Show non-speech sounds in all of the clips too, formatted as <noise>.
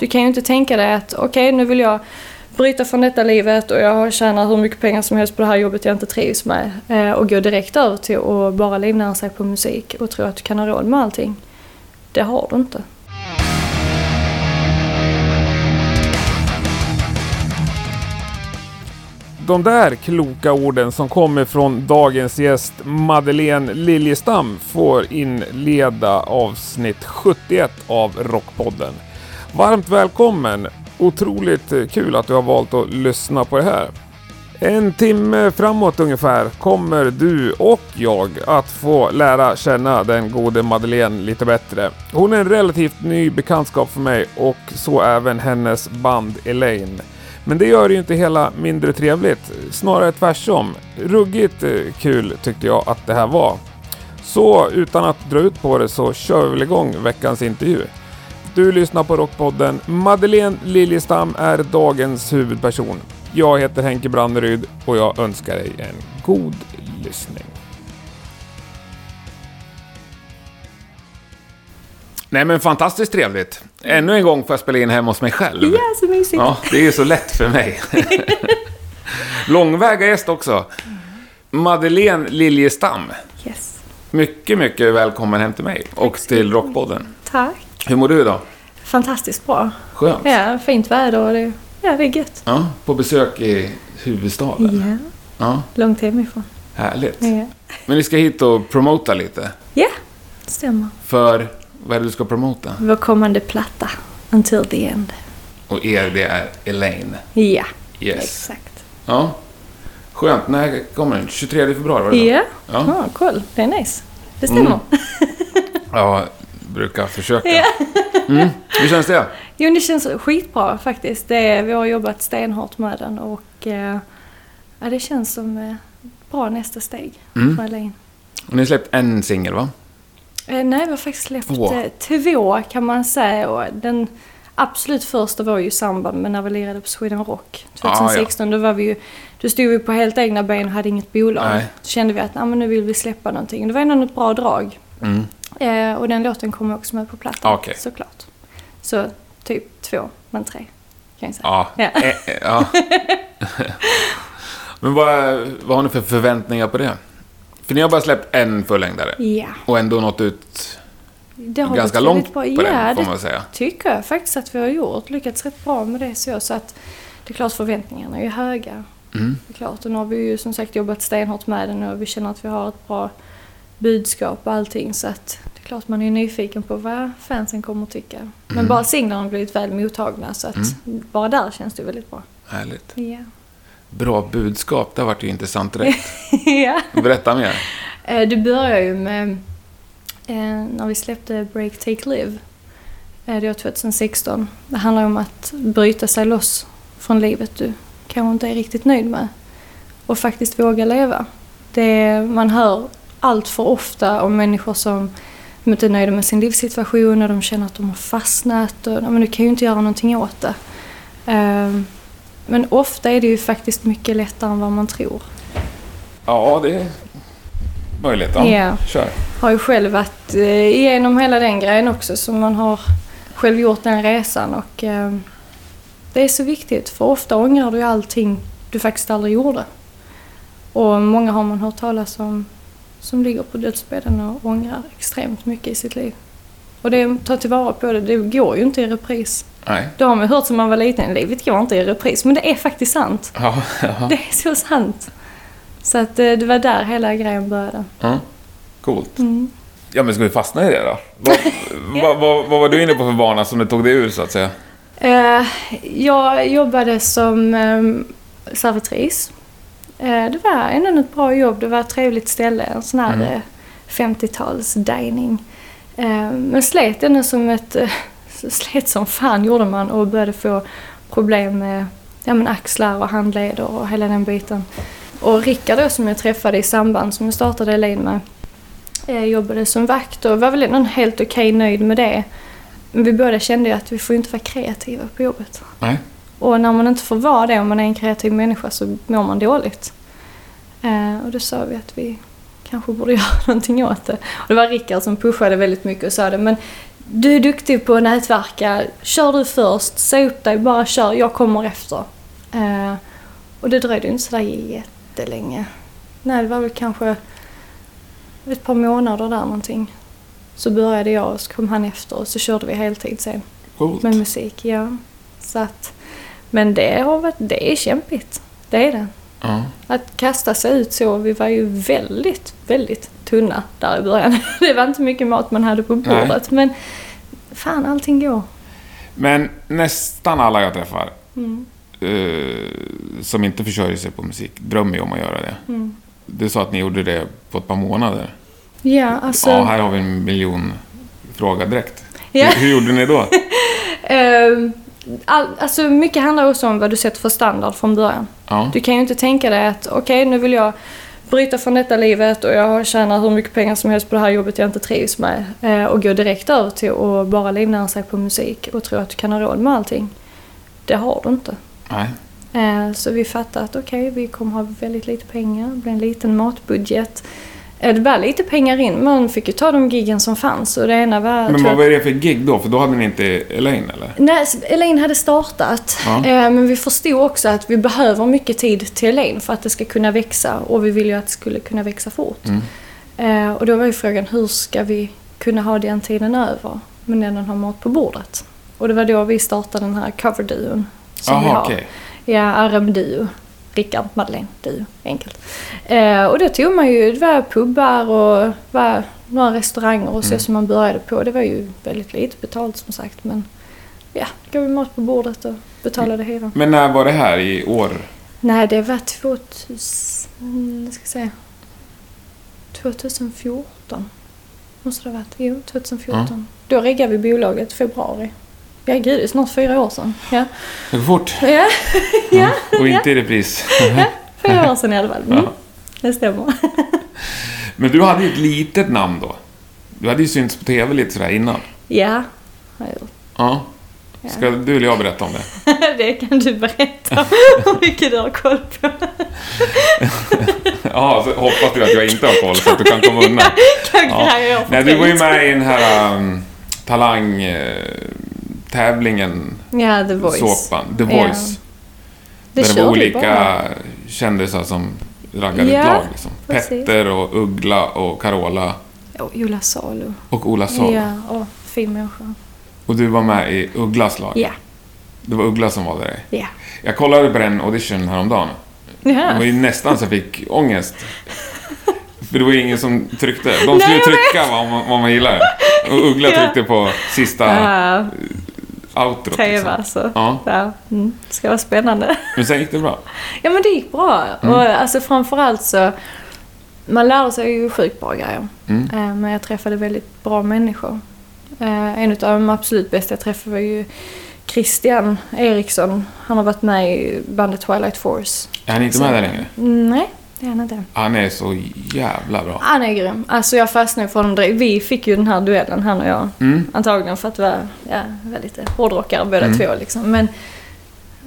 Du kan ju inte tänka dig att okej, okay, nu vill jag bryta från detta livet och jag tjänar hur mycket pengar som helst på det här jobbet jag inte trivs med eh, och gå direkt över till att bara livnära sig på musik och tro att du kan ha råd med allting. Det har du inte. De där kloka orden som kommer från dagens gäst Madeleine Liljestam får inleda avsnitt 71 av Rockpodden. Varmt välkommen! Otroligt kul att du har valt att lyssna på det här. En timme framåt ungefär kommer du och jag att få lära känna den gode Madeleine lite bättre. Hon är en relativt ny bekantskap för mig och så även hennes band Elaine. Men det gör ju inte hela mindre trevligt, snarare tvärtom. Ruggigt eh, kul tyckte jag att det här var. Så utan att dra ut på det så kör vi väl igång veckans intervju. Du lyssnar på Rockpodden. Madeleine Liljestam är dagens huvudperson. Jag heter Henke Branneryd och jag önskar dig en god lyssning. Nej men fantastiskt trevligt. Ännu en gång får jag spela in hemma hos mig själv. Ja, så mysigt. Ja, det är ju så lätt för mig. <laughs> Långväga gäst också. Madeleine Liljestam. Yes. Mycket, mycket välkommen hem till mig och till Rockpodden. Tack. Hur mår du idag? Fantastiskt bra. Skönt. Ja, fint väder och det, ja, det är gött. Ja, på besök i huvudstaden. Ja, Ja, långt hemifrån. härligt. Ja, Men vi ska hit och promota lite. ja det stämmer. För vad är det du ska promota? Vår kommande platta, Until the End. Och er, det är Elaine. Ja, Yes. exakt. Ja. Skönt. När kommer den? 23 februari var det Ja, så? ja. Ja. cool. Det är nice. Det stämmer. Mm. <laughs> Ja, brukar försöka. <laughs> Ja. Mm. Hur känns det? Jo, det känns skitbra faktiskt. Det vi har jobbat stenhårt med den och eh, ja, det känns som eh, bra nästa steg Mm. för Elaine. Och ni har släppt en singel, va? Eh, nej, vi har faktiskt släppt eh, två kan man säga. Och den absolut första var ju i samband med när vi lirade på Sweden Rock Ah, 2016. Då, var vi ju, då stod vi på helt egna ben och hade inget bolag. Nej. Då kände vi att ah, men nu vill vi släppa någonting. Det var ändå ett bra drag. Mm. Eh, och den låten kommer också med på plattan Ah, okej. såklart. Så typ två, men tre kan jag säga. Ja. Ja. Eh, eh, ja. <laughs> Men vad, vad har ni för förväntningar på det? För ni har bara släppt en fullängdare. Ja, Och ändå nått ut det har ganska långt väldigt på bra. den, Ja, får det man säga. tycker jag faktiskt att vi har gjort. Lyckats rätt bra med det så. Så att det är klart förväntningarna är ju höga. Mm. Det är klart. Och nu har vi ju som sagt jobbat stenhårt med den och vi känner att vi har ett bra budskap och allting. Så att det är klart man är nyfiken på vad fansen kommer att tycka. Men Mm. bara singlarna har blivit väl mottagna så att bara där känns det väldigt bra. Härligt. Ja. Bra budskap, det har varit ju intressant direkt. <laughs> ja. Berätta mer. Eh, Det börjar ju med eh, när vi släppte Break Take Live. Eh, det var 2016. Det handlar om att bryta sig loss från livet du kanske inte är riktigt nöjd med. Och faktiskt våga leva. Det, man hör allt för ofta om människor som inte är nöjda med sin livssituation och de känner att de har fastnat och "Nej, men du kan ju inte göra någonting åt det. Eh, Men ofta är det ju faktiskt mycket lättare än vad man tror. Ja, det är möjligt. Ja. Ja. Kör. har ju själv varit eh, igenom hela den grejen också så man har själv gjort den resan och eh, det är så viktigt för ofta ångrar du allting du faktiskt aldrig gjorde. Och många har man hört talas om som ligger på dödsbädden och ångrar extremt mycket i sitt liv. Och det, ta tillvara på det, det går ju inte i repris. Nej. Det har man hört sedan man var liten, livet går inte i repris. Men det är faktiskt sant. Ja, ja. Det är så sant. Så att eh, det var där hela grejen började. ja. Coolt. Mm. Ja, men ska vi fastna i det då? Vad, <laughs> vad, vad, vad var du inne på för bana som du tog dig ur, så att säga? Eh, jag jobbade som eh, servitris. Eh, det var ändå ett bra jobb. Det var ett trevligt ställe. En sån här Mm. eh, 50-tals dining. Eh, men slet ändå som ett... Eh, <laughs> slet som fan gjorde man och började få problem med ja, men axlar och handleder och hela den biten. Och Rickard då som jag träffade i samband som jag startade Elaine med eh, jobbade som vakt och var väl ändå helt okej nöjd med det. Men vi båda kände ju att vi får inte vara kreativa på jobbet. Nej. Och när man inte får vara det, om man är en kreativ människa, så mår man dåligt. Eh, och då sa vi att vi kanske borde <laughs> göra någonting åt det. Och det var Rickard som pushade väldigt mycket och sa det, men du är duktig på att nätverka. Kör du först, säg upp dig, bara kör. Jag kommer efter. Eh, och det dröjde inte sådär jättelänge. Nej, det var väl kanske ett par månader där någonting. Så började jag och så kom han efter och så körde vi heltid sen Coolt. med musik. Ja. Så att, men det har varit, det är kämpigt. Det är det. Ja. Att kasta sig ut så, vi var ju väldigt, väldigt tunna där i början. <laughs> Det var inte mycket mat man hade på bordet. Men fan, allting går. Men nästan alla jag träffar Mm. eh, som inte försörjer sig på musik drömmer ju om att göra det. Mm. Du sa att ni gjorde det på ett par månader. Ja, alltså... Ja, här har vi en miljon fråga direkt. Ja. Hur, hur gjorde ni då? <laughs> Ehm, all, alltså mycket handlar också om vad du sätter för standard från början. Ja. Du kan ju inte tänka dig att okej, nu vill jag bryta från detta livet och jag tjänar hur mycket pengar som helst på det här jobbet jag inte trivs med. Eh, och gå direkt över till att bara livnära sig på musik och tro att du kan ha råd med allting. Det har du inte. Nej. Eh, så vi fattade att okej, vi kommer ha väldigt lite pengar. Det blir en liten matbudget. Det var lite pengar in, man fick ju ta de giggen som fanns. Och det ena var... Men vad var det för gig då? För då hade ni inte Elaine eller? Nej, Elaine hade startat. Ja. Eh, men vi förstod också att vi behöver mycket tid till Elaine för att det ska kunna växa. Och vi vill ju att det skulle kunna växa fort. Mm. Eh, och då var ju frågan, hur ska vi kunna ha den tiden över? Men ändå ha mat på bordet. Och det var då vi startade den här coverduon. Som vi Jaha, har. okej. Ja, RM-duo. Rickard, Madeleine, duo. Enkelt. Eh, och då tog man ju, det var pubbar och var några restauranger och så Mm. som man började på. Det var ju väldigt lite betalt som sagt men ja, gav vi mat på bordet och betalade hyran. Men när var det här i år? Nej, det var 2000, mm, jag ska säga, 2014. Måste det ha varit. Jo, 2014. Då riggade vi bolaget februari. Ja, gud, det är snart fyra år sedan. Ja, Det går fort. ja, ja <laughs> Och inte i repris. fyra år sedan i alla fall. Mm, Ja. det stämmer. <laughs> Men du hade ju ett litet namn då. Du hade ju synts på TV lite sådär innan. Ja, har jag gjort. Ja. Ja. Ska du eller jag berätta om det? <laughs> Det kan du berätta hur mycket du har koll på. Ja, så hoppas du att jag inte har koll så att du kan komma undan. Kan Ja. jag Nej, du var ju med i den här um, talang... eh, tävlingen, Ja, The Voice. såpan, The Ja. Voice. Det där det kör var olika bara. kändisar som raggade Ja, ett lag. Liksom. Petter och Uggla och Carola Och Ola Salo. och Ola Salo. Ja, och fin människa. Och du var med i Ugglas lag. Ja, Det var Uggla som valde dig. ja. Jag kollade på den audition häromdagen. Det var Ja, ju nästan så jag fick ångest. För det var ju ingen som tryckte. De skulle Nej, trycka vad man, vad man gillade. Och Uggla Ja. tryckte på sista ja outrot. TV Liksom. alltså. Ja, Ja, mm. Det ska vara spännande. <laughs> men sen gick det bra. Ja, men det gick bra. Mm. Och alltså framförallt så... Man lärde sig ju sjukt bra grejer. Mm. Eh, Men jag träffade väldigt bra människor. Eh, En av de absolut bästa jag träffade var ju Christian Eriksson. Han har varit med i bandet Twilight Force. Är han inte med där längre? Mm, Nej, det är han inte. Han är så jävla bra. Han är grym. Alltså jag fastnade för honom direkt. Vi fick ju den här duellen, han och jag. Mm. Antagligen för att vara, ja, vara lite hårdrockare båda Mm. två liksom. Men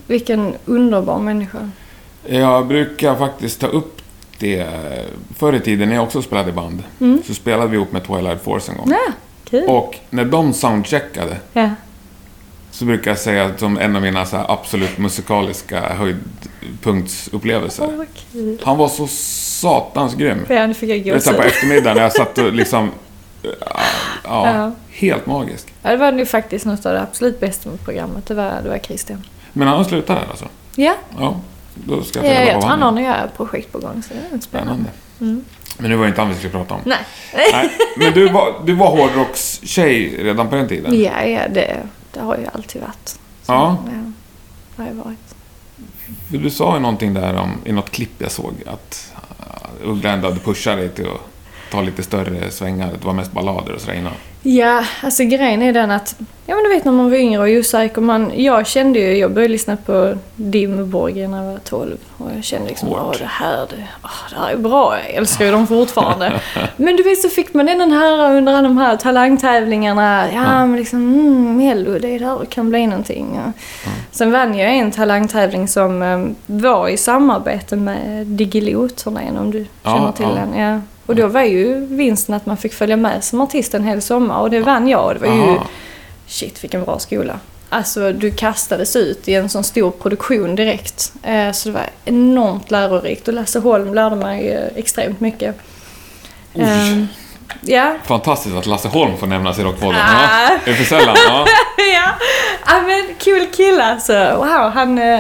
vilken underbar människa. Jag brukar faktiskt ta upp det. Förr i tiden när jag också spelade i band Mm. så spelade vi ihop med Twilight Force en gång. Ja, kul. Och när de soundcheckade Ja. Så brukar jag säga att som en av mina så absolut musikaliska höjdpunktsupplevelser. Kul. Han var så satans grym. Ja, nu fick jag gåshud. på eftermiddagen när jag satt och liksom... <laughs> Ja, ja, helt magisk. Ja, det var nu faktiskt något av det absolut bästa med programmet. Det var, det var Christian. Men han har slutat där alltså? Ja, Ja, då ska jag ja jag tror han har nya projekt på gång. Så det är. Spännande. Mm. Men nu var det inte han vi skulle prata om. Nej. Nej, men du var, du var hårdrockstjej redan på den tiden? Ja, ja det, det har ju alltid varit. Så, Ja. Det har ju varit. För du sa ju någonting där om, i något klipp jag såg, att uh, Uggla ändå hade pushat dig till att ta lite större svängar. Det var mest ballader och sådär innan. Ja, alltså grejen är den att, ja men du vet när man var yngre och osäker, man, jag kände ju, jag började lyssna på Dimmerborg när jag var 12 och jag kände liksom, åh det här, det, åh, det här är bra, jag älskar ju dem fortfarande. <laughs> men du vet så fick man den här under de här talangtävlingarna, ja, Ja. men liksom, mm, Mello, det är där det kan bli någonting. Ja. Sen vann jag en talangtävling som eh, var i samarbete med Diggiloo-turnén om du Ja, känner till ja. den. Ja. Och då var ju vinsten att man fick följa med som artist en hel sommar och det vann jag. Och det var ju, shit vilken bra skola. Alltså du kastades ut i en sån stor produktion direkt. Eh, så det var enormt lärorikt och Lasse Holm lärde mig eh, extremt mycket. Oj. Ehm, ja, Fantastiskt att Lasse Holm får nämnas i Rockpodden. Ah. Ja, det är för sällan. Ja. <laughs> ja. ja men kul kille alltså. Wow, han... eh,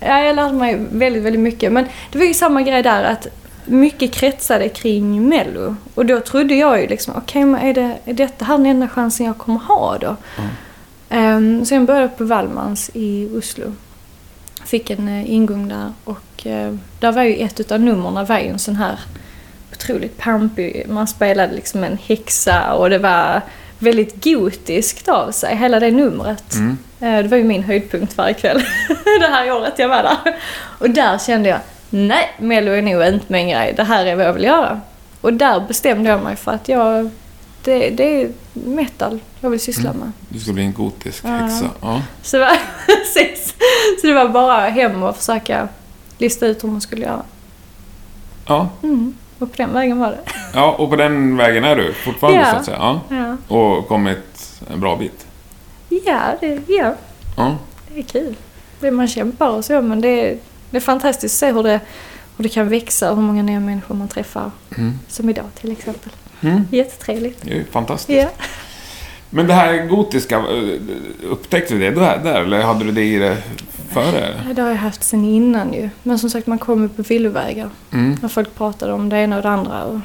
Ja, jag lärde mig väldigt, väldigt mycket. Men det var ju samma grej där att mycket kretsade kring Mello. Och då trodde jag ju liksom, okej men är, det, är detta här den enda chansen jag kommer ha då? Um, sen började jag på Wallmans i Oslo. Fick en eh, ingång där och eh, där var ju ett utav numren var ju en sån här otroligt pampig, man spelade liksom en häxa och det var väldigt gotiskt av sig, hela det numret. Mm. Eh, Det var ju min höjdpunkt varje kväll <laughs> det här året jag var där. Och där kände jag, nej, Mello är nog inte min grej, det här är vad jag vill göra. Och där bestämde jag mig för att jag, det, det är metal jag vill syssla med. Du ska bli en gotisk Ja. häxa. Ja. Så det, var, <laughs> så det var bara hem och försöka lista ut hur man skulle göra. Ja. Mm. Och på den vägen var det. ja, och på den vägen är du fortfarande Ja. så att säga. Ja. Ja, Och kommit en bra bit. ja, det, ja Ja. det är kul. Man kämpar och så, men det det är fantastiskt att se hur det, hur det kan växa och hur många nya människor man träffar. Mm. Som idag till exempel. Mm. Jättetrevligt. Det är fantastiskt. Ja. Men det här gotiska, eh, upptäckte du det då här, där eller hade du det i det före? Det har jag haft sen innan ju. Men som sagt, man kommer på villovägar. Mm. När folk pratade om det ena och det andra. Och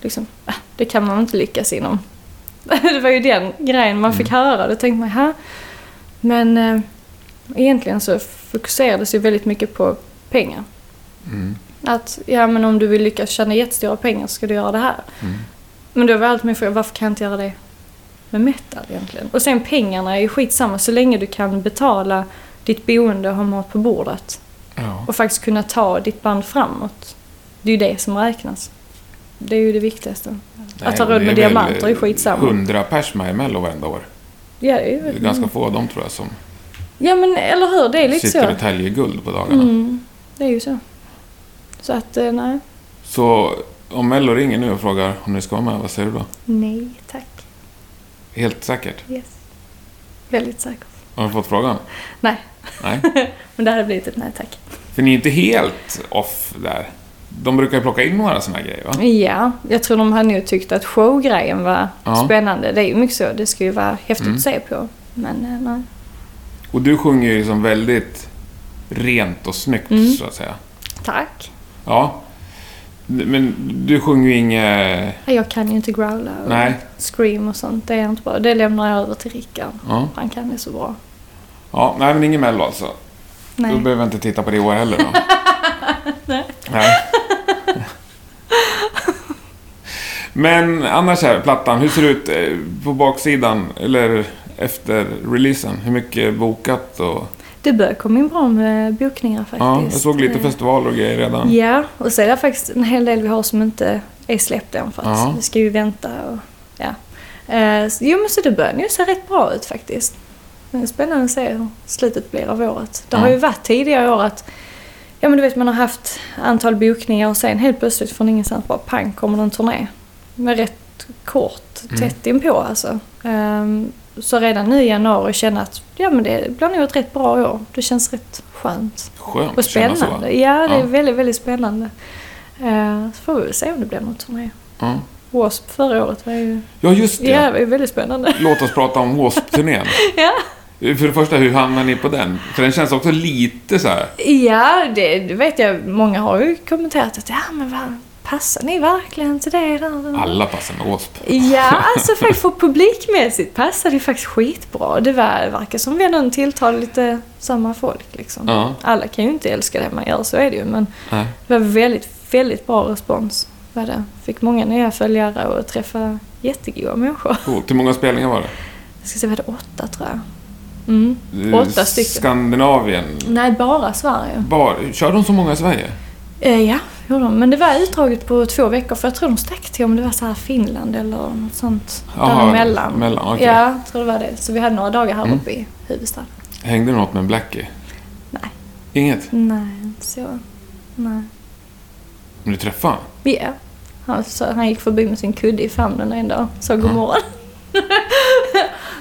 liksom, äh, det kan man inte lyckas inom. <laughs> det var ju den grejen man fick höra. Då tänkte man, här. Men eh, egentligen så fokuserades ju väldigt mycket på pengar. Mm. Att, ja men om du vill lyckas tjäna jättestora pengar så ska du göra det här. Mm. Men då var allt min fråga, varför kan jag inte göra det med metal egentligen? Och sen pengarna är ju skitsamma så länge du kan betala ditt boende och ha mat på bordet. Ja. Och faktiskt kunna ta ditt band framåt. Det är ju det som räknas. Det är ju det viktigaste. att ha Nej, råd det med är väl diamanter är skitsamma. 100 pers med i Mello varenda år. Ja, det är ju... Det är ganska få av dem tror jag som Ja men eller hur, det är lite sitter så. och täljer guld på dagarna. Mm, det är ju så. Så att, eh, nej. Så om Mello ringer nu och frågar om ni ska vara med, vad säger du då? Nej tack. Helt säkert? Yes. Väldigt säker. Har du fått frågan? Nej. Nej. <laughs> Men det hade blivit ett nej tack. För ni är inte helt off där. De brukar ju plocka in några sådana här grejer va? Ja, jag tror de hade nog tyckt att showgrejen var Ja. spännande. Det är ju mycket så. Det ska ju vara häftigt Mm. att se på. Men eh, nej. Och du sjunger ju liksom väldigt rent och snyggt Mm. så att säga. Tack. Ja. Men du sjunger ju inget... Jag kan ju inte growla och Nej. scream och sånt. Det är inte bra. Det lämnar jag över till Rickard. Ja. Han kan det så bra. ja, nej men ingen Mello alltså. Då Nej. behöver jag inte titta på det i år heller då. <laughs> Nej. Nej. Men annars här, plattan, hur ser det ut eh, på baksidan? Eller efter releasen? Hur mycket bokat och... Det börjar komma in bra med bokningar faktiskt. Ja, jag såg lite Eh, festivaler och grejer redan. Ja, och så är det faktiskt en hel del vi har som inte är släppt än för att Ja. vi ska ju vänta och ja. Eh, så- jo men så det börjar ju se rätt bra ut faktiskt. Det är spännande att se hur slutet blir av året. Det Ja. har ju varit tidigare år att Ja men du vet man har haft antal bokningar och sen helt plötsligt från ingenstans bara pang kommer det en turné. Med rätt kort, Mm. tätt inpå alltså. Ehm, så redan nu i januari känner att ja men det blir nog ett rätt bra år. Det känns rätt skönt. Skönt Och känna spännande. Ja, det är Ja. väldigt, väldigt spännande. Eh, så får vi se om det blir någon turné. Ja. W.A.S.P. förra året var ju, ja, just det. ja, det var väldigt spännande. Låt oss prata om W.A.S.P-turnén. <laughs> ja, För det första, hur hamnade ni på den? För den känns också lite så här... ja det, det vet jag. Många har ju kommenterat att ja men vad, passar ni verkligen till det? Alla passar med W.A.S.P. Ja, alltså för, <laughs> för publikmässigt passade det faktiskt skitbra. Det verkar som vi ändå tilltalar lite samma folk liksom. Ja. Alla kan ju inte älska det man gör, så är det ju. Men Nej. det var väldigt, väldigt bra respons. Var det. Fick många nya följare och träffa jättegoda människor. Coolt. Hur många spelningar var det? Jag ska säga, var det åtta tror jag? Mm. Eh, Åtta stycken. Skandinavien. Nej, bara Sverige. Bar, kör de så många i Sverige? Eh, ja, gjorde de. Men det var utdraget på två veckor för jag tror de stack till om det var så här Finland eller något sånt. Däremellan. mellan, okej. Ja, jag tror det var det. Så vi hade några dagar här Mm. uppe i huvudstaden. Hängde något med Blackie? Nej. Inget? Nej, inte så. Nej. Men du träffade honom? Ja. Han, så, han gick förbi med sin kudde i famnen en dag sa god morgon.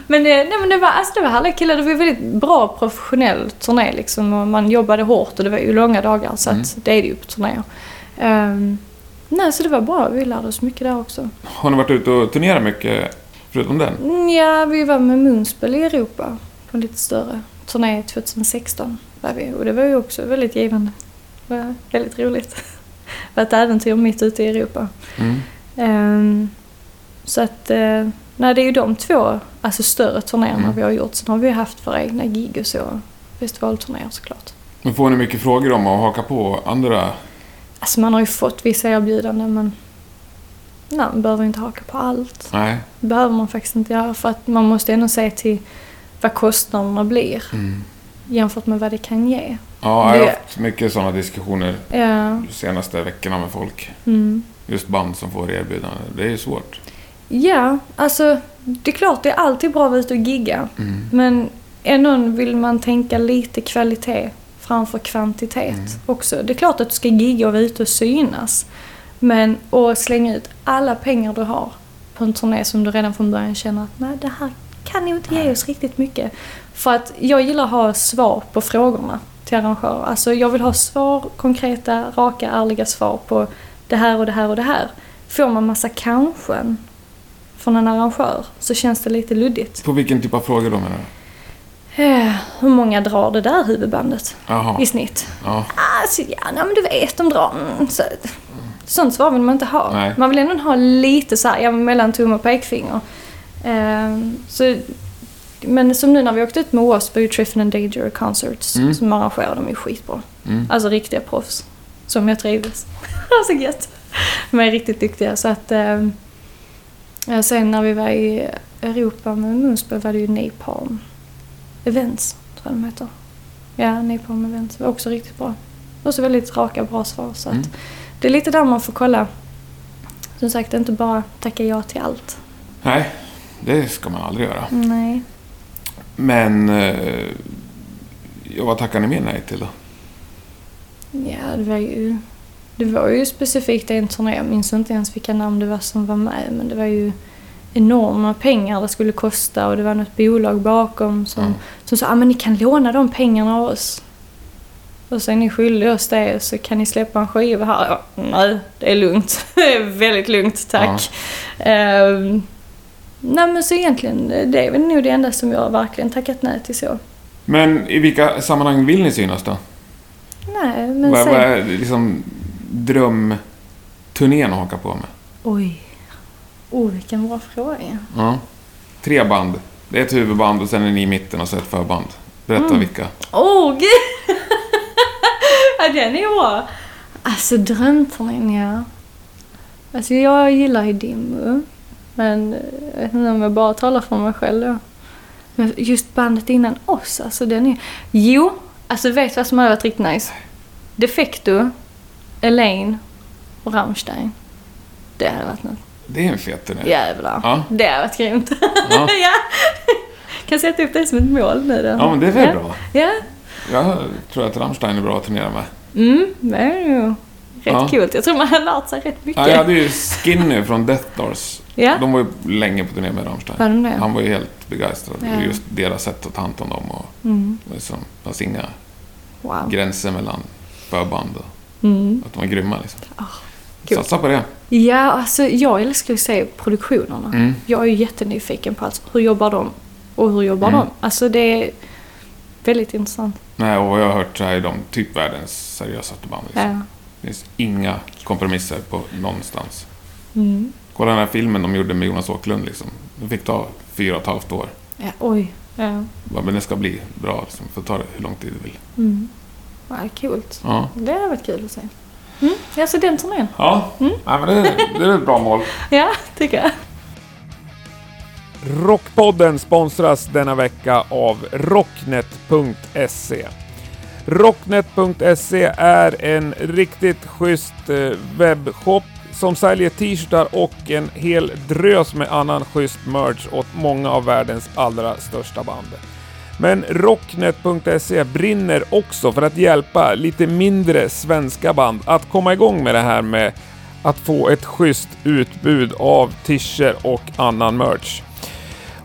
Men, det, nej, men det var, alltså, det var härliga killar. Det var väldigt bra professionell turné liksom. Och man jobbade hårt och det var ju långa dagar så Mm. att det är det ju på turnéer. Ehm, nej, så det var bra. Vi lärde oss mycket där också. Har ni varit ute och turnerat mycket förutom den? Ja, vi var med Moonspell i Europa på en lite större turné 2016. Var vi, och det var ju också väldigt givande. Det var väldigt roligt. <laughs> Det var ett äventyr mitt ute i Europa. Mm. Ehm, så att, eh, nej det är ju de två alltså större turnéerna Mm. vi har gjort. Sen har vi haft våra egna gig och så. Festivalturnéer såklart. Men får ni mycket frågor om att haka på andra? Alltså man har ju fått vissa erbjudanden men nej, man behöver inte haka på allt. Nej. Det behöver man faktiskt inte göra för att man måste ändå se till vad kostnaderna blir Mm. jämfört med vad det kan ge. Ja, jag har haft mycket sådana diskussioner Ja, de senaste veckorna med folk. mm. Just band som får erbjudande. Det är ju svårt. Ja alltså det är klart det är alltid bra att vara ute och gigga. Mm. Men ändå vill man tänka lite kvalitet framför kvantitet Mm. också. Det är klart att du ska gigga och vara ute och synas. Men att slänga ut alla pengar du har på en turné som du redan från början känner att nej, det här kan ju inte ge oss riktigt mycket. För att jag gillar att ha svar på frågorna till arrangörer. Alltså jag vill ha svar, konkreta, raka, ärliga svar på det här och det här och det här. Får man massa kanske från en arrangör så känns det lite luddigt. På vilken typ av frågor då menar du? Eh, hur många drar det där huvudbandet Jaha. i snitt? Ja. Alltså, ja, nej, men du vet, de drar... Mm, så, sånt svar vill man inte ha. Nej. Man vill ändå ha lite så här, ja, mellan tumme och pekfinger. Eh, så, men som nu när vi åkte ut med och Triffin and Danger Concerts Mm. som arrangerar, de är skitbra. Mm. Alltså riktiga proffs. Som jag trivdes. <laughs> alltså gött. De är riktigt duktiga så att... Eh, sen när vi var i Europa med Moonspell var det ju Napalm Events, tror jag de heter. Ja, Napalm Events var också riktigt bra. Också väldigt raka, bra svar. Så Mm. det är lite där man får kolla. Som sagt, inte bara tacka ja till allt. Nej, det ska man aldrig göra. Nej. Men... Eh, vad tackar ni mer nej till då? Ja, det var ju... Det var ju specifikt en turné, jag minns inte ens vilka namn det var som var med, men det var ju enorma pengar det skulle kosta och det var något bolag bakom som, Ja. som sa ah, men ni kan låna de pengarna av oss. Och sen ni skyldiga oss det så kan ni släppa en skiva här. Ja, nej, det är lugnt. <laughs> Det är väldigt lugnt, tack. Ehm, nej men så egentligen, det är väl nog det enda som jag verkligen tackat nej till så. Men i vilka sammanhang vill ni synas då? Nej, men Vad, sen... vad är liksom drömturnén att haka på med? Oj. Oh, vilken bra fråga. Ja. Tre band. Det är ett huvudband och sen är ni i mitten och så ett förband. Berätta Mm. vilka. Åh, gud! <laughs> ja, den är bra. Alltså, drömturnén, ja. Alltså, jag gillar ju Dimmu. Men jag vet inte om jag bara talar för mig själv då. Men just bandet innan oss, alltså den är... Jo, alltså vet du vad som hade varit riktigt nice? Defecto, Elaine och Rammstein. Det hade varit något. Det är en fet turné. Jävlar. Ja. Det hade varit grymt. Ja. <laughs> ja. Kan sätta upp det som ett mål nu då. ja, men det är väl ja. bra. Ja. Jag tror att Rammstein är bra att turnera med. Mm, det är ju rätt Ja. kul. Jag tror man har lärt sig rätt mycket. Ja, jag hade ju Skinny från Death Doors. Ja. De var ju länge på turné med Rammstein. Var de det? Han var ju helt begeistrad. Ja. Just deras sätt att ta hand om dem. Och Mm. liksom, fanns inga Wow. gränser mellan förband och Mm. att de var grymma. Liksom. kul. Satsa på det. Ja, alltså jag älskar att se produktionerna. Mm. Jag är ju jättenyfiken på alltså, hur jobbar de och hur jobbar Mm. de? Alltså det är väldigt intressant. Nej, och vad jag har hört så är de typ världens seriösaste band. Liksom. Ja. Det finns inga kompromisser på någonstans. Mm. Kolla den här filmen de gjorde med Jonas Åkerlund. Liksom. Det fick ta fyra och ett halvt år. ja oj. Ja. Men det ska bli bra. Liksom. Får ta det hur lång tid du vill. Mm. Ja, kul. Ja, Det hade varit kul att se. Mm. Ja, så den turnén. ja. Mm. Nej, men det, det är ett bra mål. <laughs> Ja, tycker jag. Rockpodden sponsras denna vecka av Rocknet.se. Rocknet.se är en riktigt schysst eh, webbshop som säljer t-shirtar och en hel drös med annan schysst merch åt många av världens allra största band. Men Rocknet.se brinner också för att hjälpa lite mindre svenska band att komma igång med det här med att få ett schysst utbud av t-shirts och annan merch.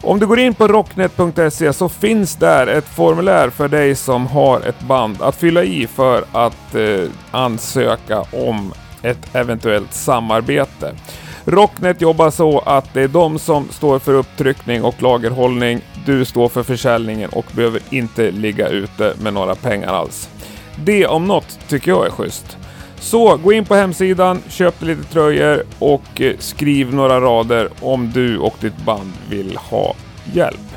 Om du går in på rocknet.se så finns där ett formulär för dig som har ett band att fylla i för att eh, ansöka om ett eventuellt samarbete. Rocknet jobbar så att det är de som står för upptryckning och lagerhållning. Du står för försäljningen och behöver inte ligga ute med några pengar alls. Det om något tycker jag är schysst. Så gå in på hemsidan, köp lite tröjor och eh, skriv några rader om du och ditt band vill ha hjälp.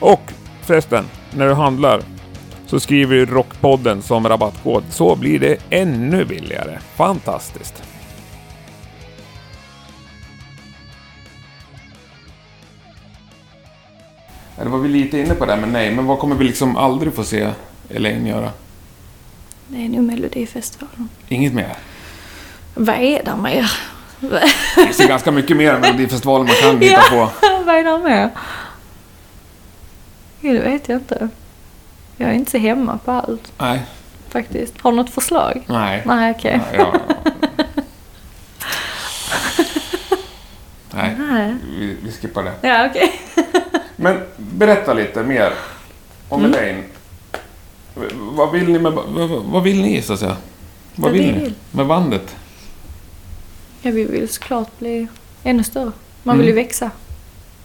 Och förresten, när du handlar så skriver du Rockpodden som rabattkod så blir det ännu billigare. Fantastiskt! Det var vi lite inne på det, men nej, men vad kommer vi liksom aldrig få se Elaine göra? Det är nog Melodifestivalen. Inget mer? Vad är det mer? Det finns ju ganska mycket mer än Melodifestivalen man kan hitta Ja. på. <laughs> Vad är det mer? Ja, det vet jag inte. Jag är inte så hemma på allt Nej, faktiskt. Har du något förslag? nej. Nej, okej. Ja, ja. <laughs> Nej, Nej. vi, vi skippar det. Ja, okej. Men berätta lite mer om Mm. Elaine. Vad vill ni med, vad, vad vill ni så att säga? Vad vill vi ni vill? med bandet? Ja, vi vill såklart bli ännu större. Man vill ju Mm. växa.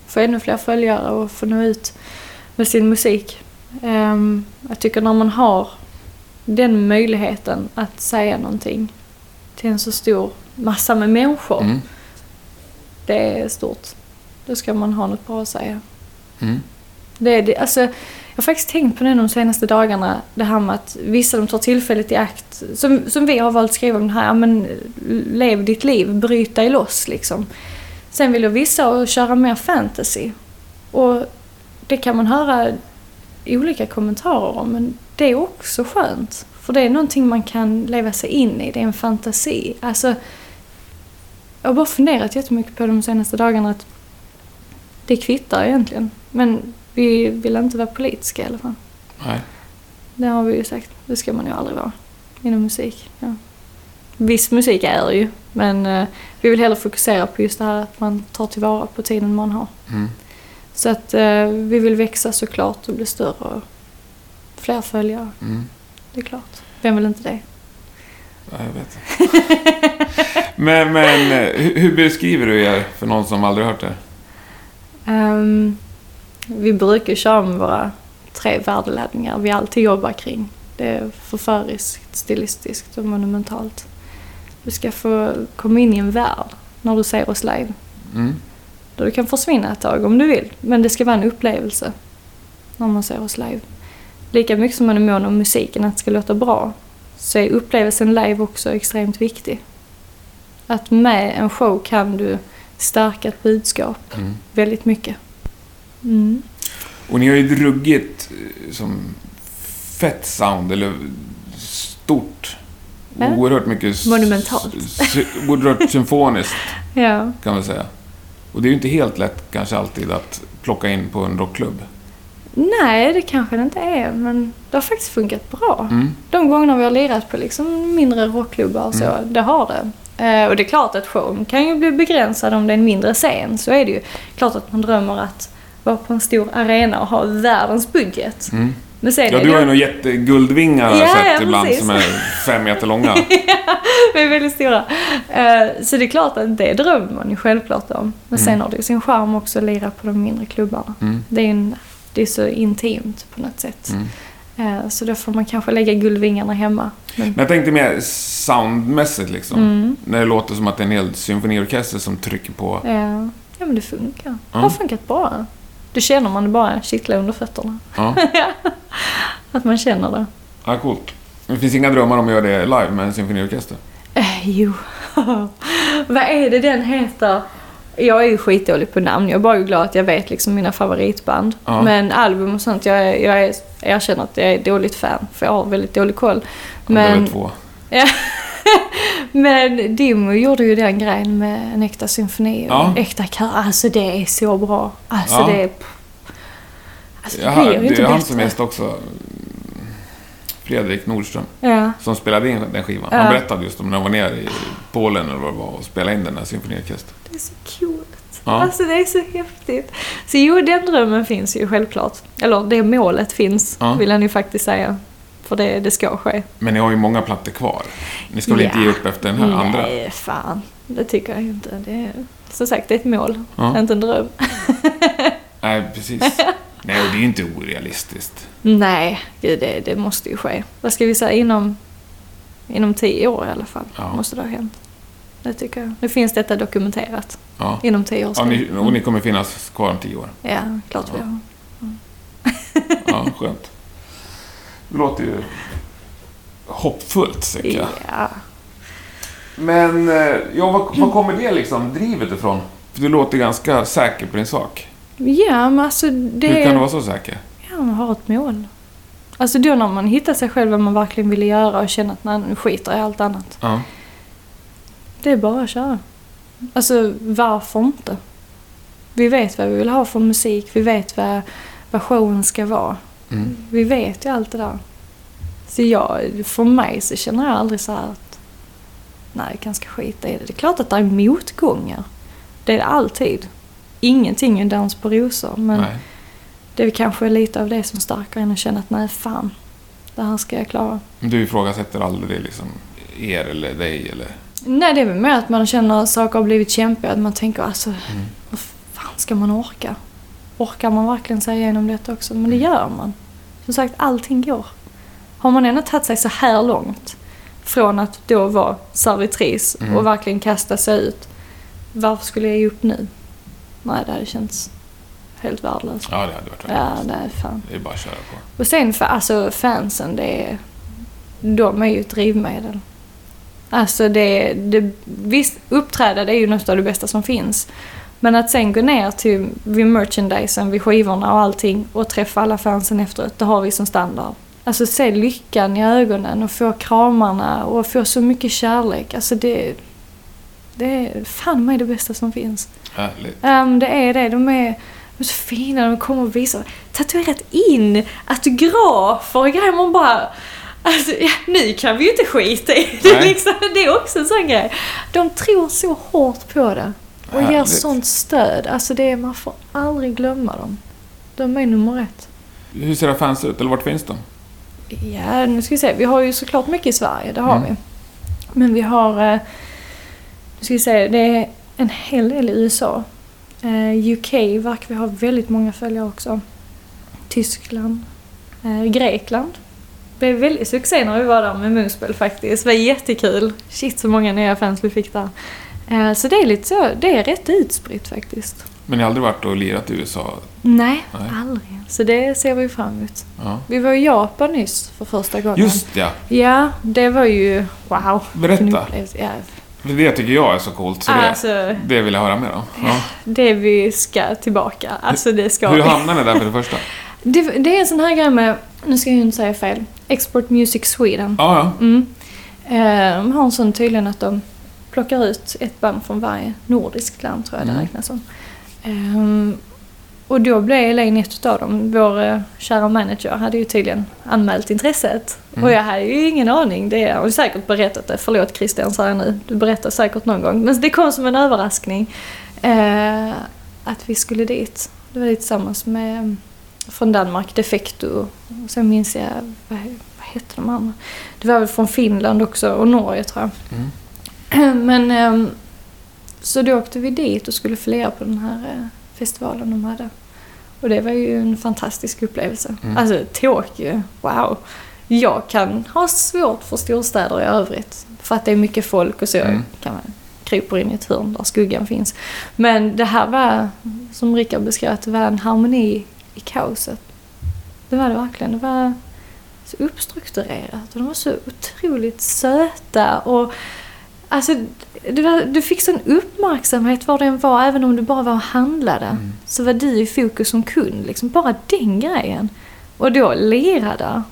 Få ännu fler följare och få nå ut med sin musik. Ehm, jag tycker när man har den möjligheten att säga någonting till en så stor massa med människor. Mm. Det är stort. Då ska man ha något bra att säga. Mm. Det det, alltså, jag har faktiskt tänkt på det de senaste dagarna. Det här med att vissa de tar tillfället i akt. Som, som vi har valt att skriva om det här. Men, lev ditt liv, bryt dig loss liksom. Sen vill jag vissa köra mer fantasy. Och det kan man höra olika kommentarer om. Men det är också skönt. För det är någonting man kan leva sig in i. Det är en fantasi. Alltså, jag har bara funderat jättemycket på de senaste dagarna att det kvittar egentligen. Men vi vill inte vara politiska i alla fall. Nej. Det har vi ju sagt. Det ska man ju aldrig vara inom musik. Ja. Viss musik är det ju, men eh, vi vill hellre fokusera på just det här att man tar tillvara på tiden man har. Mm. Så att eh, vi vill växa såklart och bli större och fler följare. Mm. Det är klart. Vem vill inte det? Ja, jag vet. <laughs> men men eh, hur beskriver du er för någon som aldrig hört det? Ehm, vi brukar köra med våra tre värdeladdningar vi alltid jobbar kring. Det är förföriskt, stilistiskt och monumentalt. Du ska få komma in i en värld när du ser oss live. Mm. Där du kan försvinna ett tag om du vill. Men det ska vara en upplevelse när man ser oss live. Lika mycket som man är mån om musiken, att det ska låta bra, så är upplevelsen live också extremt viktig. Att med en show kan du stärka ett budskap Mm. väldigt mycket. Mm. Och ni har ju druggit eh, som fett sound, eller stort. Ja. Oerhört mycket... Monumentalt. Oerhört <laughs> symfoniskt, Ja. kan man säga. Och det är ju inte helt lätt kanske alltid att plocka in på en rockklubb. Nej, det kanske det inte är, men det har faktiskt funkat bra. Mm. De gångerna vi har lirat på liksom mindre rockklubbar och så, Mm. det har det. Eh, och det är klart att showen kan ju bli begränsad om det är en mindre scen, så är det ju. Klart att man drömmer att vara på en stor arena och ha världens budget. Mm. Men sen Ja, du har ju några jätteguldvingar Ja, sett ja, ibland precis. som är fem meter långa. <laughs> de är väldigt stora. Eh, så det är klart att det drömmer man ju självklart om. Men sen Mm. har det ju sin charm också att lira på de mindre klubbarna. Mm. Det är, en, det är så intimt på något sätt. Mm. Eh, så då får man kanske lägga guldvingarna hemma. Men, Men jag tänkte mer soundmässigt liksom. mm. När det låter som att det är en hel symfoniorkester som trycker på. Ja, ja men det funkar. Det har funkat bra. Då känner man det bara kittla under fötterna. Ja, <laughs> Att man känner det. ja coolt. Det finns inga drömmar om att göra det live med en symfoniorkester? Eh, jo. <laughs> Vad är det den heter? Jag är ju skitdålig på namn. Jag är bara glad att jag vet liksom mina favoritband. Ja. Men album och sånt, jag, är, jag, är, erkänner att jag är dåligt fan. För jag har väldigt dålig koll. Men... Det två. <laughs> men Dimmu gjorde ju den grejen med en äkta symfoni och Ja. äkta kör. Alltså det är så bra. Alltså Ja. det är... Alltså det blir ju det inte är han bättre. som gäst också. Fredrik Nordström, Ja. som spelade in den skivan. Ja. Han berättade just om när han var nere i Polen eller vad det var och spelade in den här symfoniorkestern. Det är så coolt. Ja. Alltså det är så häftigt. Så jo, den drömmen finns ju självklart. Eller det målet finns, Ja. vill jag nu faktiskt säga. För det, det ska ske. Men ni har ju många plattor kvar. Ni ska väl inte Ja. ge upp efter den här andra? Nej, fan. Det tycker jag inte. Det är, som sagt, det är ett mål, inte en dröm. Nej, precis. <laughs> Nej, och det är ju inte orealistiskt. Nej, gud, det, det måste ju ske. Vad ska vi säga? Inom, inom tio år i alla fall Ja. måste det ha hänt. Det tycker jag. Nu finns detta dokumenterat. Ja. Inom tio år. Ja, ni, och ni kommer finnas kvar om tio år. Ja, klart vi Ja. har. Ja, skönt. Det låter ju hoppfullt, tycker jag. Ja. Men, eh, ja, var, var kommer det liksom drivet ifrån? För du låter ganska säker på din sak. Ja, men alltså det... Hur kan du vara så säker? Ja, man har ett mål. Alltså då när man hittar sig själv vad man verkligen ville göra och känner att nej, nu skiter i allt annat. Ja. Det är bara att köra. Alltså varför inte? Vi vet vad vi vill ha för musik, vi vet vad, vad showen ska vara. Mm. Vi vet ju allt det där. Så jag, för mig så känner jag aldrig så här att nej, jag kanske skita i det. Det är klart att det är motgångar. Det är det alltid. Ingenting är en dans på rosor, men Nej. det är kanske lite av det som stärker en att känna att nej, fan, det här ska jag klara. Du ifrågasätter aldrig liksom er eller dig eller... Nej, det är väl mer att man känner att saker har blivit kämpiga. Att man tänker alltså, Mm. vad fan ska man orka? Orkar man verkligen sig igenom detta också? Men det gör man. Som sagt, allting går. Har man ändå tagit sig så här långt från att då vara servitris Mm. och verkligen kasta sig ut. Varför skulle jag ge upp nu? Nej, det hade känts helt värdelöst. Ja, det hade varit värt Ja, nej fan. Det är bara att köra på. Och sen för alltså fansen, det är, de är ju ett drivmedel. Alltså det, det visst uppträda det är ju något av det bästa som finns. Men att sen gå ner till vid merchandisen, vid skivorna och allting och träffa alla fansen efteråt, det har vi som standard. Alltså se lyckan i ögonen och få kramarna och få så mycket kärlek. Alltså det, det är fan mig det bästa som finns. Härligt. Um, det är det. De är, de är så fina. De kommer och visar. Tatuerat in autografer och grejer. Man bara... Alltså, ja, nu kan vi ju inte skita i det. Liksom, det är också en sån grej. De tror så hårt på det. Och ger Härligt. sånt stöd. Alltså det är, man får aldrig glömma dem. De är nummer ett. Hur ser era fans ut? Eller vart finns de? Ja, nu ska vi se. Vi har ju såklart mycket i Sverige, det har Mm. vi. Men vi har, eh, nu ska vi se, det är en hel del i USA. Eh, UK verkar vi ha väldigt många följare också. Tyskland. Eh, Grekland. Det blev väldigt succé när vi var där med Moonspell faktiskt. Det var jättekul. Shit så många nya fans vi fick där. Eh, så det är lite så, det är rätt utspritt faktiskt. Men ni har aldrig varit och lirat i USA? Nej, Nej. aldrig. Så det ser vi fram emot. Ja. Vi var i Japan nyss för första gången. Just ja! Ja, det var ju wow. Berätta. Ja. För det tycker jag är så coolt, så det, Alltså, det vill jag höra mer om. Ja. det vi ska tillbaka. Alltså det ska Hur vi. hamnade ni där för det första? <laughs> Det, det är en sån här grej med, nu ska jag inte säga fel, Export Music Sweden. Ja, ja. Mm. De har en sån tydligen att de plockar ut ett band från varje nordiskt land tror jag det Mm. räknas som. Ehm, och då blev Elaine ett utav dem. Vår eh, kära manager hade ju tydligen anmält intresset. Mm. Och jag hade ju ingen aning. Det har ju säkert berättat det. Förlåt Christian säger jag nu. Du berättar säkert någon gång. Men det kom som en överraskning. Eh, att vi skulle dit. Det var tillsammans med från Danmark, Defecto. Och sen minns jag, vad, vad hette de andra? Det var väl från Finland också och Norge tror jag. Mm. <clears throat> Men ehm, så då åkte vi dit och skulle följa på den här eh, festivalen de hade. Och det var ju en fantastisk upplevelse. Mm. Alltså Tokyo, wow. Jag kan ha svårt för storstäder i övrigt. För att det är mycket folk och så Mm. kan man krypa in i ett hörn där skuggan finns. Men det här var, som Rickard beskrev, det var en harmoni i kaoset. Det var det verkligen. Det var så uppstrukturerat och de var så otroligt söta och Alltså, var, du fick sån uppmärksamhet var den var, även om du bara var och handlade. Mm. Så var du i fokus som kund, liksom. Bara den grejen. Och då lirade.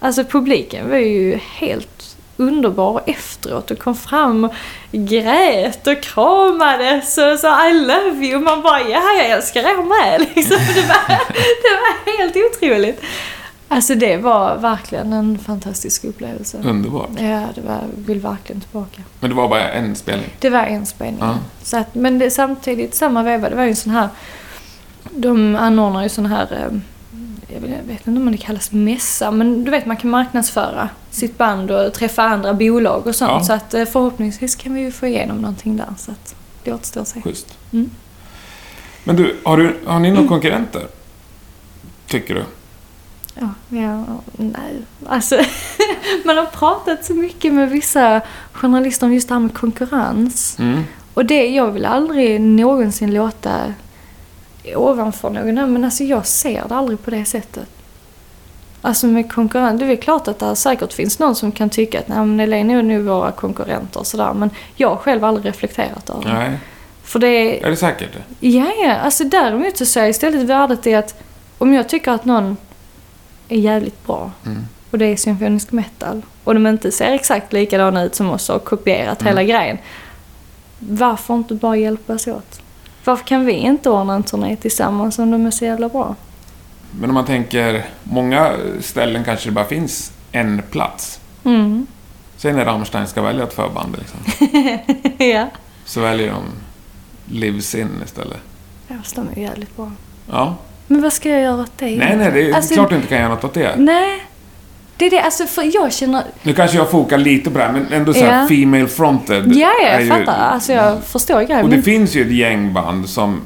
Alltså publiken var ju helt underbar efteråt och kom fram och grät och kramades och sa I love you. Man bara ja, jag älskar er med. <laughs> Liksom. Det, var, det var helt otroligt. Alltså det var verkligen en fantastisk upplevelse. Underbart. Ja, det var, vill verkligen tillbaka. Men det var bara en spelning? Det var en spelning. Ja. Så att, men det, samtidigt, samma veva, det var ju en sån här... De anordnar ju sån här... eh, Jag vet, inte om det kallas mässa, men du vet man kan marknadsföra sitt band och träffa andra bolag och sånt. Ja. Så att eh, förhoppningsvis kan vi ju få igenom någonting där. Så att det återstår att se. Schysst. Mm. Men du, har, du, har ni några konkurrenter? Tycker du? Ja, ja, nej. Alltså, <laughs> man har pratat så mycket med vissa journalister om just det här med konkurrens. Mm. Och det, jag vill aldrig någonsin låta ovanför någon men alltså jag ser det aldrig på det sättet. Alltså med konkurrens, det är väl klart att det säkert finns någon som kan tycka att nej men Elaine är nu våra konkurrenter och sådär, men jag har själv aldrig reflekterat över det. Nej. För det är, det säkert ja, ja, alltså däremot så ser jag istället värdet i att om jag tycker att någon är jävligt bra Mm. och det är symfonisk metal och de inte ser exakt likadana ut som oss och kopierat Mm. hela grejen. Varför inte bara hjälpas åt? Varför kan vi inte ordna en turné tillsammans om de är så jävla bra? Men om man tänker, många ställen kanske det bara finns en plats. Mm. Säg när Rammstein ska välja ett förband liksom. <laughs> ja. Så väljer de Lives In istället. Ja, fast de är jävligt bra. Ja. Men vad ska jag göra åt det? Nej, nej, det är Alltså, klart du inte kan göra något åt det. Nej. Det är det, alltså för jag känner... Nu kanske jag fokar lite på det här, men ändå så här Ja. female fronted. Ja, ja, jag ju- fattar. Alltså jag förstår grejen. Och det men- finns ju ett gäng band som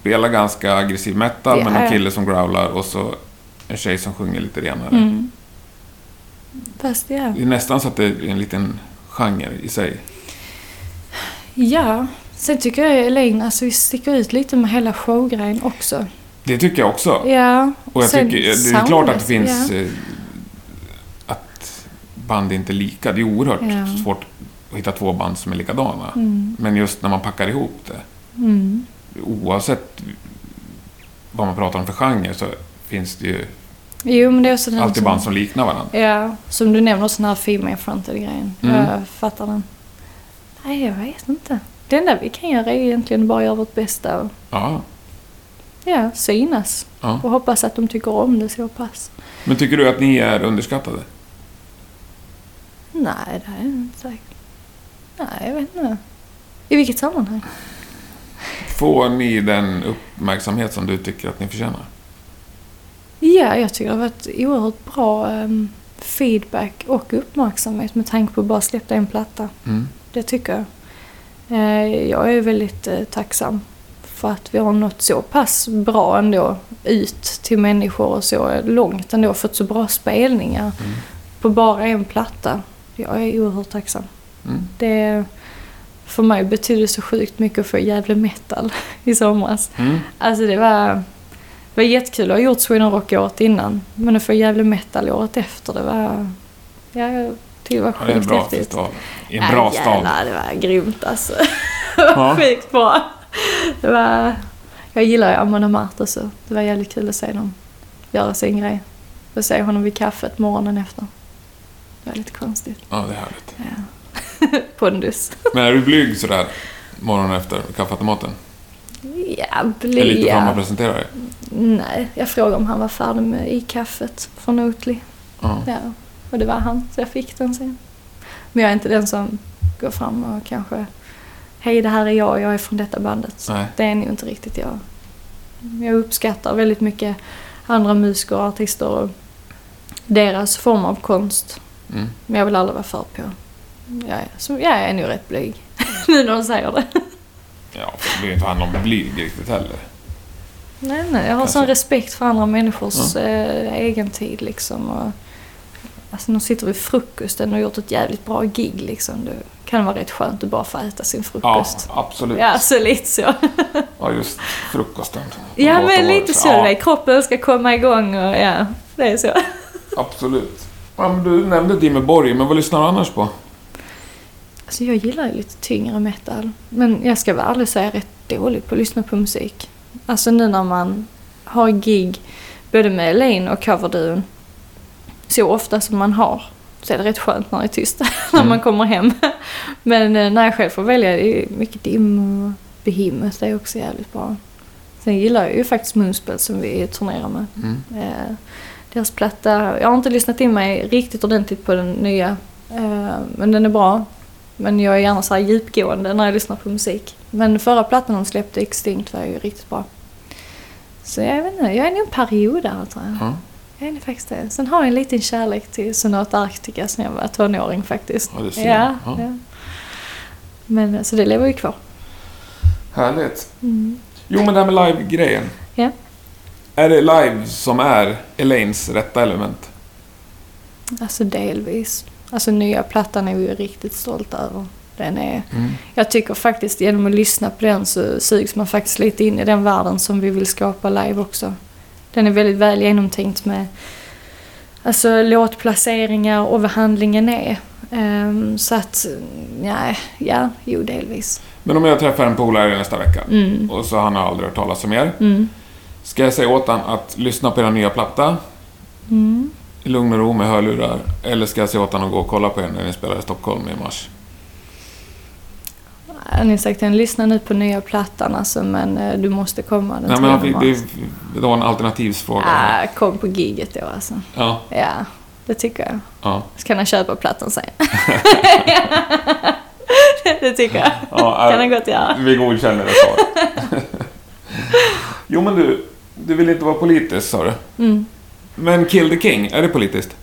spelar ganska aggressiv metal med någon ja. kille som growlar och så en tjej som sjunger lite renare. Mm. Fast ja. Det är nästan så att det är en liten genre i sig. Ja. Sen tycker jag Elaine, alltså vi sticker ut lite med hela showgrejen också. Det tycker jag också. Ja. Och jag tycker, det är klart att det finns... ja. eh, Att band inte är lika. Det är oerhört Ja. svårt att hitta två band som är likadana. Mm. Men just när man packar ihop det. Mm. Oavsett vad man pratar om för genre så finns det ju Jo, men det är också den alltid som, band som liknar varandra. Ja, som du nämner, sån här female fronted grejen. Mm. Jag fattar den. Nej, jag vet inte. Det enda vi kan göra är egentligen bara göra vårt bästa Ja, ja, synas. ja. Och hoppas att de tycker om det så pass. Men tycker du att ni är underskattade? Nej, det är jag inte säkert. Nej, jag vet inte. I vilket sammanhang? Får ni den uppmärksamhet som du tycker att ni förtjänar? Ja, jag tycker det har varit oerhört bra ehm, feedback och uppmärksamhet med tanke på att bara släppa en platta. Mm. Det tycker jag. Eh, jag är väldigt eh, tacksam för att vi har nått så pass bra ändå ut till människor och så långt ändå. Fått så bra spelningar Mm. på bara en platta. Jag är oerhört tacksam. Mm. Det för mig betydde så sjukt mycket att få jävla metal <laughs> i somras. Mm. Alltså det var, det var jättekul att ha gjort Sweden Rock året innan. Men att få jävla metal året efter, det var... Ja, jag tyckte det var Ja, det är en sjukt bra häftigt. I en bra ja, stad. Jävlar, det var grymt alltså. <laughs> Ja. sjukt bra. Det var... Jag gillar ju Amon Amarth så det var jävligt kul att se dem göra sin grej. Och se honom vid kaffet morgonen efter. Det var lite konstigt. Ja, det är härligt. Ja. <laughs> Pondus. Men är du blyg sådär morgonen efter kaffeautomaten? Ja, Är lite blia. man presenterar dig? Nej, jag frågade om han var färdig med i kaffet från Oatly. Ja. Ja, och det var han, så jag fick den sen. Men jag är inte den som går fram och kanske Hej, det här är jag, jag är från detta bandet. Nej. Det är nog inte riktigt jag. Jag uppskattar väldigt mycket andra musiker och artister och deras form av konst. Mm. Men jag vill aldrig vara för på. Jag är, så jag är nog rätt blyg, <laughs> nu när de säger det. Ja, för det behöver inte handla om blyg riktigt heller. Nej, nej, jag har Kanske. sån respekt för andra människors eh, egen tid liksom. Och, alltså de sitter vid frukosten och gjort ett jävligt bra gig liksom. Det kan vara rätt skönt att bara få äta sin Ja, frukost. absolut. Ja, så lite så. Ja, just frukosten. Ja, men lite så. Ja, Ja. Kroppen ska komma igång och ja, det är så. absolut. Ja, men du nämnde Dimmy Borg, men vad lyssnar du annars på? Alltså jag gillar ju lite tyngre metal. Men jag ska vara ärlig och säga jag är rätt dålig på att lyssna på musik. Alltså nu när man har gig både med Elaine och coverduon så ofta som man har så är det rätt skönt när det är tyst <laughs> när Mm. man kommer hem. Men eh, när jag själv får välja, det är mycket dim och Behemoth, det är också jävligt bra. Sen gillar jag ju faktiskt Moonspell som vi turnerar med. Mm. Eh, deras platta. Jag har inte lyssnat in mig riktigt ordentligt på den nya. Eh, men den är bra. Men jag är gärna så här djupgående när jag lyssnar på musik. Men förra plattan de släppte, Extinct, var ju riktigt bra. Så jag vet inte, jag är nog en period där tror jag. Ja. Jag är nog faktiskt det. Sen har jag en liten kärlek till Sonata Arctica sen jag var tonåring faktiskt. Ja, det ser ja. Ja. ja. Men så det lever ju kvar. Härligt. Mm. Jo, men det här med live-grejen. Ja. Är det live som är Elaines rätta element? Alltså delvis. Alltså nya plattan är vi ju riktigt stolta över. Den är, Mm. jag tycker faktiskt genom att lyssna på den så sugs man faktiskt lite in i den världen som vi vill skapa live också. Den är väldigt väl genomtänkt med alltså, låtplaceringar och vad handlingen är. Ehm, så att, nej, ja, jo delvis. Men om jag träffar en polare nästa vecka Mm. och så har han aldrig hört talas om er. Mm. Ska jag säga åt han att lyssna på er nya platta Mm. i lugn och ro med hörlurar? Eller ska jag säga åt han att gå och kolla på er när ni spelar i Stockholm i mars? Har sagt att lyssna nu på nya plattan alltså, men eh, du måste komma den Nej, men han 3 fick, mars. det, det var en alternativsfråga. Ah, kom på giget då alltså. Ja, Ja, det tycker jag. ja. Så kan han köpa plattan sen. <laughs> det tycker jag. ja kan han gott göra. Vi godkänner det svaret. <laughs> jo, men du, du vill inte vara politisk sa du. Mm. Men Kill the King, är det politiskt?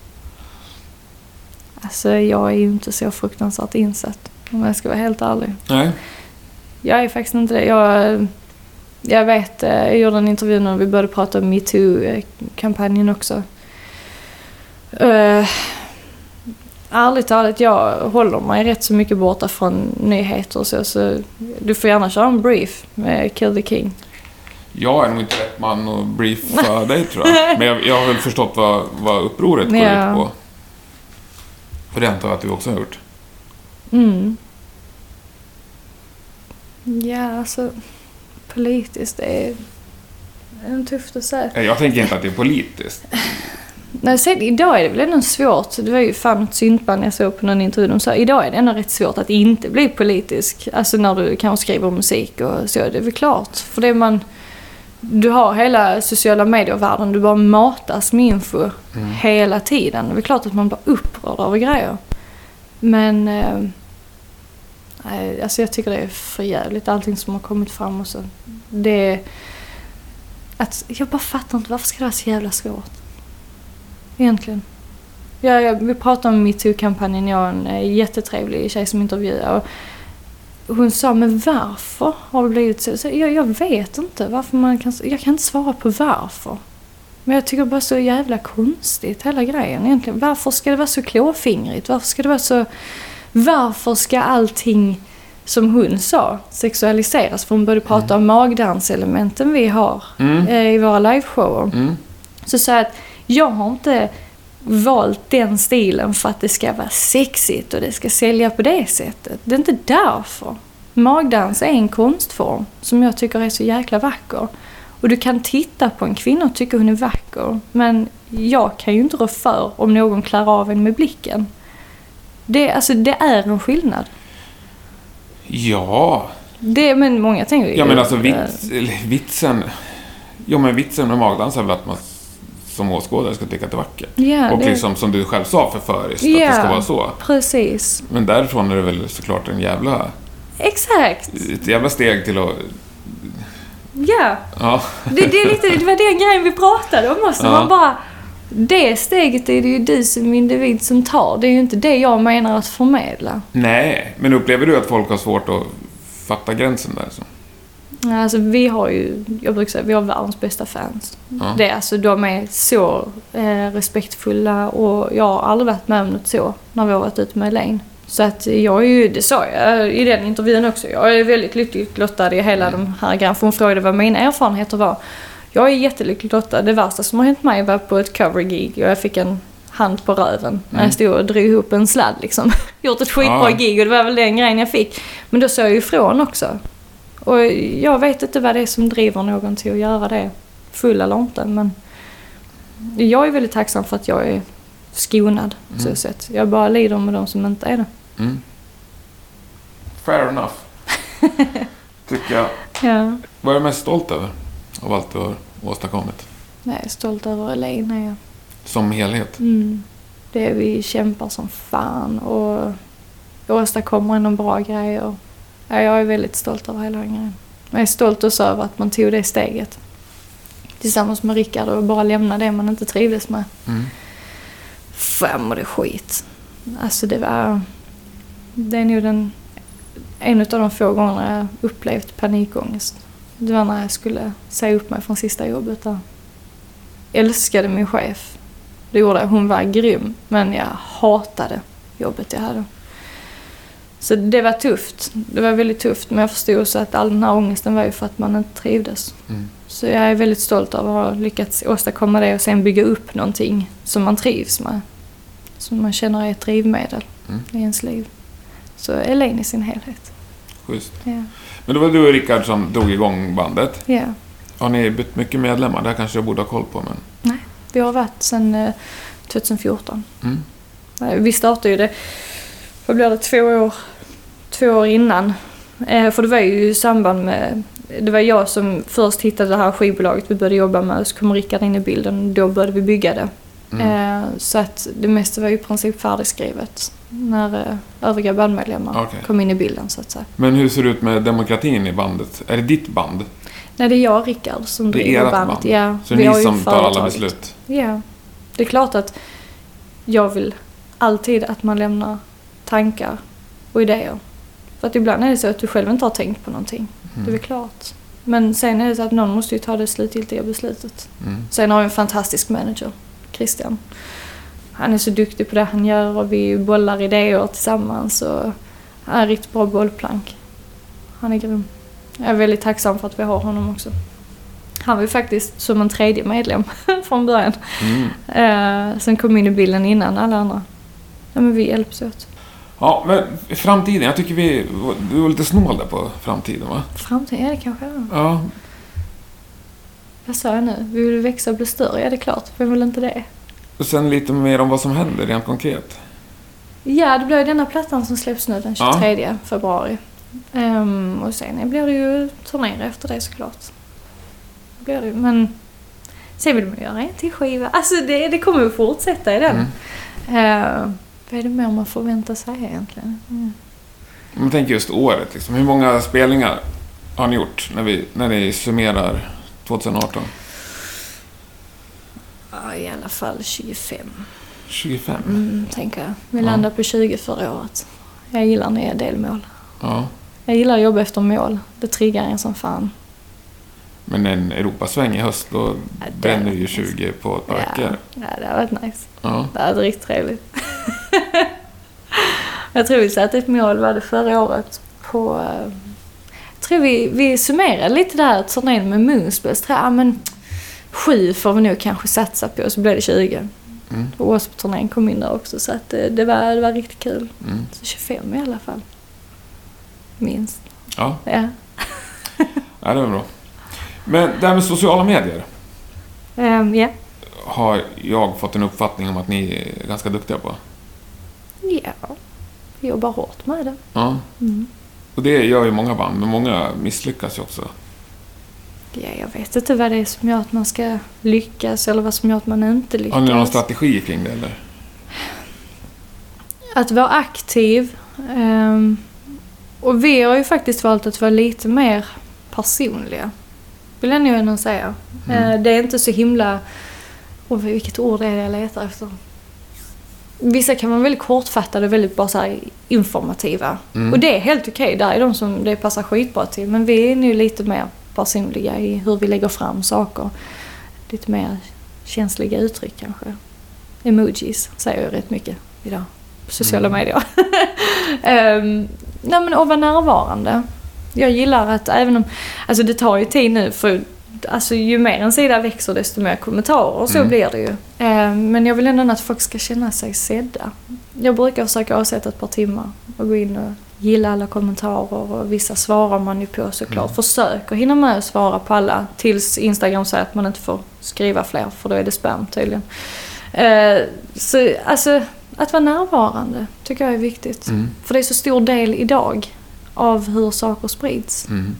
Alltså jag är ju inte så fruktansvärt insatt. Om jag ska vara helt ärlig. Nej. Jag är faktiskt inte det. Jag, jag vet, eh, jag gjorde en intervju när vi började prata om metoo-kampanjen också. Uh, ärligt talat, jag håller mig rätt så mycket borta från nyheter så. så du får gärna köra en brief med Kill the King. Jag är nog inte rätt man att briefa <laughs> dig tror jag. Men jag, jag har väl förstått vad, vad upproret går Ja. ut på. För det antar jag att du också har gjort. Mm. Ja, alltså politiskt, det är, det är tufft att säga. Jag tänker inte att det är politiskt. <laughs> Nej, sen, idag är det väl ändå svårt. Det var ju fan ett syntband jag såg på någon intervju. De sa idag är det ändå rätt svårt att inte bli politisk. Alltså när du kanske skriver musik och så. Det är väl klart. För det man... Du har hela sociala medier-världen. Du bara matas med info Mm. hela tiden. Det är väl klart att man blir upprörd över grejer. Men... Eh, alltså jag tycker det är för jävligt allting som har kommit fram och så. Det... är- Att, jag bara fattar inte varför ska det vara så jävla svårt? Egentligen. Ja, ja, vi pratade om metoo-kampanjen, jag och en eh, jättetrevlig tjej som intervjuade. Och hon sa, men varför har det blivit så? så jag, jag vet inte varför man kan... Jag kan inte svara på varför. Men jag tycker bara så jävla konstigt, hela grejen egentligen. Varför ska det vara så klåfingrigt? Varför ska det vara så... Varför ska allting, som hon sa, sexualiseras? För hon började prata om magdanselementen vi har Mm. eh, i våra liveshower. Mm. Så sa jag att jag har inte valt den stilen för att det ska vara sexigt och det ska sälja på det sättet. Det är inte därför. Magdans är en konstform som jag tycker är så jäkla vacker. Och du kan titta på en kvinna och tycka hon är vacker. Men jag kan ju inte rå för om någon klär av en med blicken. Det, alltså, det är en skillnad. Ja, Det, men många tänker ju... ja men alltså vits, vitsen... Ja, men vitsen med magdans är väl att man som åskådare ska tycka att det är vackert. Ja, Och det, liksom som du själv sa förföriskt, att Ja. det ska vara så. Precis. Men därifrån är det väl såklart en jävla, Exakt. ett jävla steg till att... Ja. Ja, Det, det, är lite, det var den grejen vi pratade om också. Ja. Man bara, det steget är det ju du som individ som tar. Det är ju inte det jag menar att förmedla. nej. Men upplever du att folk har svårt att fatta gränsen där? Så? Alltså vi har ju, jag brukar säga, vi har världens bästa fans. Ja. Det, alltså, de är så eh, respektfulla och jag har aldrig varit med om något så när vi har varit ute med Elaine. Så att jag är ju, det sa jag i den intervjun också, jag är väldigt lyckligt lottad i hela de här grejerna. För hon frågade vad mina erfarenheter var. Jag är jättelyckligt lottad. Det värsta som har hänt mig var på ett cover-gig och jag fick en hand på röven när Mm. jag stod och drog ihop en sladd liksom. <laughs> Gjort ett skitbra Ja. gig och det var väl den grejen jag fick. Men då sa jag ifrån också. Och jag vet inte vad det är som driver någon till att göra det. Full eller inte, men jag är väldigt tacksam för att jag är skonad på så Mm. sätt. Jag bara lider med de som inte är det. Mm. Fair enough. <laughs> Tycker jag. Ja. Vad är du mest stolt över av allt du har åstadkommit? Jag är stolt över Elaine. är jag. som helhet. Mm. Det är vi kämpar som fan och åstadkommer ändå bra grejer. Ja, jag är väldigt stolt över hela den grejen. Jag är stolt också över att man tog det steget tillsammans med Rickard och bara lämna det man inte trivdes med. Mm. Fan jag mådde skit. Alltså det var... Det är nog den, en av de få gångerna jag upplevt panikångest. Det var när jag skulle säga upp mig från sista jobbet där. Älskade min chef. Det gjorde jag. Hon var grym. Men jag hatade jobbet jag hade. Så det var tufft. Det var väldigt tufft. Men jag förstod också att all den här ångesten var ju för att man inte trivdes. Mm. Så jag är väldigt stolt över att ha lyckats åstadkomma det och sen bygga upp någonting som man trivs med. Som man känner är ett drivmedel Mm. i ens liv. Elaine i sin helhet. Schysst. Ja. Men det var du och Rickard som drog igång bandet. ja. Har ni bytt mycket medlemmar? Det här kanske jag borde ha koll på, men... Vi har varit sedan eh, 2014. Mm. Eh, Vi startade ju det, vad blir det, två år, två år innan. Eh, För det var ju i samband med, det var jag som först hittade det här skivbolaget vi började jobba med. Så kom Rickard in i bilden då började vi bygga det. Mm. Eh, Så att det mesta var i princip färdigskrivet när eh, övriga bandmedlemmar Okej. kom in i bilden så att säga. Men hur ser det ut med demokratin i bandet? Är det ditt band? Nej, det är jag och Rickard som Det driver bandet. band? Ja, Så det vi är ni som tar alla beslut? Ja. Det är klart att jag vill alltid att man lämnar tankar och idéer. För att ibland är det så att du själv inte har tänkt på någonting. Det är väl Mm. klart. Men sen är det så att någon måste ju ta det slutgiltiga beslutet. Mm. Sen har vi en fantastisk manager, Christian. Han är så duktig på det han gör och vi bollar idéer tillsammans och han är ett riktigt bra bollplank. Han är grym. Jag är väldigt tacksam för att vi har honom också. Han var ju faktiskt som en tredje medlem <laughs> från början. Mm. Eh, sen kom in i bilden innan alla andra. Ja, men vi hjälps åt. Ja, men framtiden. Jag tycker vi... Du var lite snål där på framtiden, va? Framtiden, ja det kanske är. Ja. Vad sa jag nu? Vi vill växa och bli större, ja det är klart. Vem vill inte det? Och sen lite mer om vad som händer rent konkret. Ja, det blir denna plattan som släpps nu den Ja. 23 februari. Ehm, och sen blir det ju turnéer efter det såklart. Blir det, men sen vill man göra en till skiva. Alltså det, det kommer ju fortsätta i den. Mm. Ehm, vad är det mer man förväntar sig egentligen? Mm. Men tänk just året. Liksom. Hur många spelningar har ni gjort när, vi, när ni summerar 2018? Ja, i alla fall 25. 25? Mm, tänker jag. Vi Ja. landade på 20 förra året. Jag gillar nya delmål. Ja. Jag gillar att jobba efter mål. Det triggar en som fan. Men en Europasväng i höst, då Ja, bränner ju nice. 20 på ett par veckor. ja, det har varit nice. Ja. Det hade varit riktigt trevligt. <laughs> jag tror vi satte ett mål, var det förra året, på... eh, Jag tror vi, vi summerade lite där turnén med Moonspells. Ja, men sju får vi nog kanske satsa på, så blev det 20. Mm. Och Wasp-turnén kom in där också, så att det, det, var, det var riktigt kul. Mm. Så 25 i alla fall. Minst. Ja, Ja. <laughs> ja, det var bra. Men det här med sociala medier Ehm, ja. har jag fått en uppfattning om att ni är ganska duktiga på. Ja. Vi jobbar hårt med det. Ja. Mm. Och det gör ju många band, men många misslyckas ju också. Ja, jag vet inte vad det är som gör att man ska lyckas eller vad som gör att man inte lyckas. Har ni någon strategi kring det eller? Att vara aktiv. ehm, och vi har ju faktiskt valt att vara lite mer personliga. Vill jag nog ändå säga. Mm. Eh, det är inte så himla... Oh, vilket ord är det jag letar efter? Vissa kan vara väldigt kortfattade och väldigt bara så här informativa. Mm. Och det är helt okej. Där är de som det passar skitbra till. Men vi är nu lite mer personliga i hur vi lägger fram saker. Lite mer känsliga uttryck kanske. Emojis säger jag rätt mycket idag. På sociala Mm. medier. um, <laughs> nej men att vara närvarande. Jag gillar att även om... Alltså det tar ju tid nu för Alltså ju mer en sida växer desto mer kommentarer och så Mm. blir det ju. Ehm, men jag vill ändå att folk ska känna sig sedda. Jag brukar försöka avsätta ett par timmar och gå in och gilla alla kommentarer och vissa svarar man ju på såklart. Mm. Försöker hinna med att svara på alla tills Instagram säger att man inte får skriva fler för då är det spam tydligen. Eh, så alltså att vara närvarande tycker jag är viktigt. Mm. För det är så stor del idag av hur saker sprids. Mm.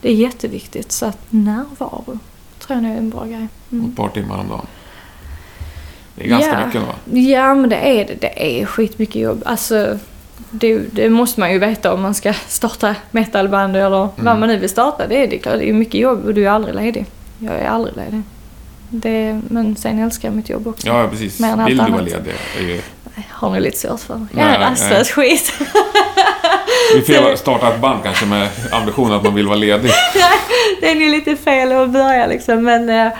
Det är jätteviktigt så att närvaro tror jag nog är en bra grej. Ett Mm. par timmar om dagen. Det är ganska Ja. mycket va? Ja, men det är det. Det är skitmycket jobb. Alltså, det, det måste man ju veta om man ska <laughs> starta metalband eller vad Mm. man nu vill starta. Det är, det är klart, det är mycket jobb och du är aldrig ledig. Jag är aldrig ledig. Det, men sen älskar jag mitt jobb också. Ja, precis. Mer än allt Vill du vara ledig? Är ju... Har ni lite svårt för. Jag är rastlös skit. <laughs> Vi får starta ett band kanske med ambitionen att man vill vara ledig. <laughs> det är ju lite fel att börja liksom. Men, eh,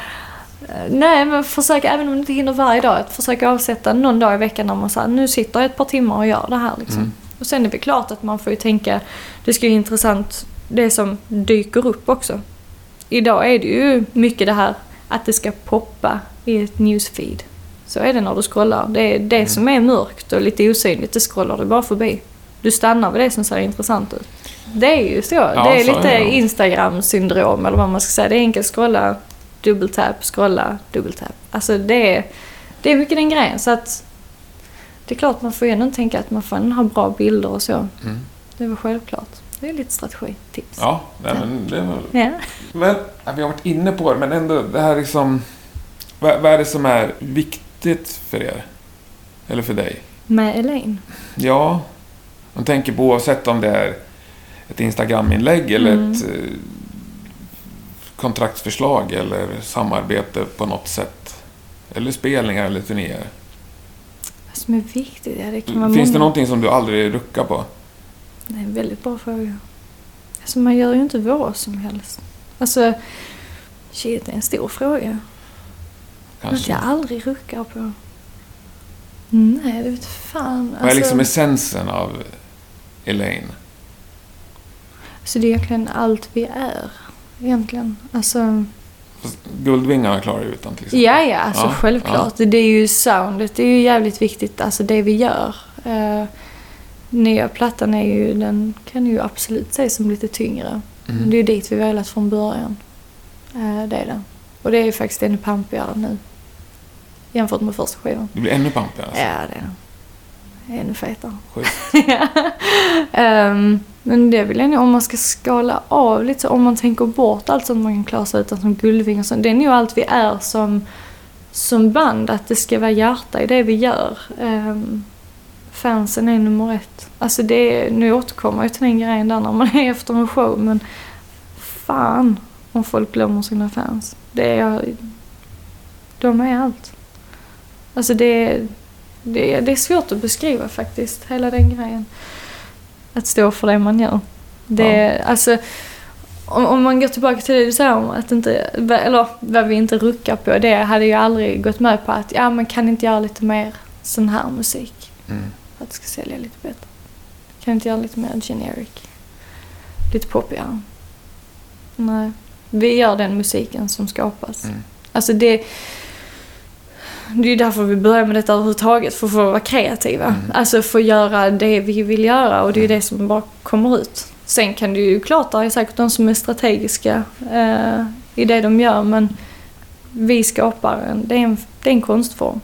nej, men försöka, även om du inte hinner varje dag, att försöka avsätta någon dag i veckan när man säger nu sitter jag ett par timmar och gör det här. Liksom. Mm. Och sen är det klart att man får ju tänka, det ska ju intressant, det som dyker upp också. Idag är det ju mycket det här att det ska poppa i ett newsfeed. Så är det när du scrollar. Det är det Mm. som är mörkt och lite osynligt, det scrollar du bara förbi. Du stannar vid det som ser intressant ut. Det är ju så. det är så lite. Instagram-syndrom eller vad man ska säga. Det är enkelt scrolla, dubbeltap, scrolla, dubbeltap. Alltså det är, det är mycket den grejen. Så att det är klart man får ju ändå tänka att man får ha bra bilder och så. Mm. Det är väl självklart. Det är lite strategi-tips. Ja, nej, men det var... Ja. Men, vi har varit inne på det, men ändå det här liksom... Vad, vad är det som är viktigt för er? Eller för dig? Med Elaine. Ja, man tänker på oavsett om det är ett Instagram-inlägg eller Mm. ett eh, kontraktsförslag eller samarbete på något sätt. Eller spelningar eller turnéer. Vad som är viktigt? Ja, det kan vara Finns det någonting som du aldrig ruckar på? Det är en väldigt bra fråga. Alltså man gör ju inte vad som helst. Alltså, shit, det är en stor fråga. Något Kanske. jag aldrig ruckar på. Nej, det vet fan. Vad är liksom essensen av Elaine? Så det är egentligen allt vi är. Egentligen. Alltså, Fast Guldvingarna klarar ju utan till exempel. ja, ja, alltså Ja, självklart. Det är ju soundet, det är ju jävligt viktigt. Alltså det vi gör. Uh, nya plattan är ju, den kan ju absolut ses som lite tyngre. Men Mm. det är ju dit vi velat från början. Eh, det är det. Och det är ju faktiskt ännu pampigare nu. Jämfört med första skivan. Det blir ännu pampigare. Alltså. Ja, det är det. Ännu fetare. Sjukt. <laughs> Ehm, men det vill jag nog, om man ska skala av lite så, om man tänker bort allt som man kan klara sig utan som Guldvingar och sånt. Det är nog allt vi är som, som band, att det ska vara hjärta i det vi gör. Um, fansen är nummer ett. Alltså det är, nu återkommer jag till den grejen där när man är efter en show, men fan om folk glömmer sina fans. Det är, de är allt. Alltså det det, det är svårt att beskriva faktiskt, hela den grejen. Att stå för det man gör. Det, är alltså, om, om man går tillbaka till det du säger om att inte, eller vad vi inte ruckar på, det hade jag aldrig gått med på att, ja men kan inte göra lite mer sån här musik Mm. för att det ska sälja lite bättre? Kan inte göra lite mer generic? Lite poppigare? Nej. Vi gör den musiken som skapas. Mm. Alltså det... Det är därför vi börjar med detta överhuvudtaget, för att få vara kreativa. Mm. Alltså få göra det vi vill göra och det är ju det som bara kommer ut. Sen kan det ju klart, det är säkert de som är strategiska eh, i det de gör, men vi skapar en, det är en, det är en konstform.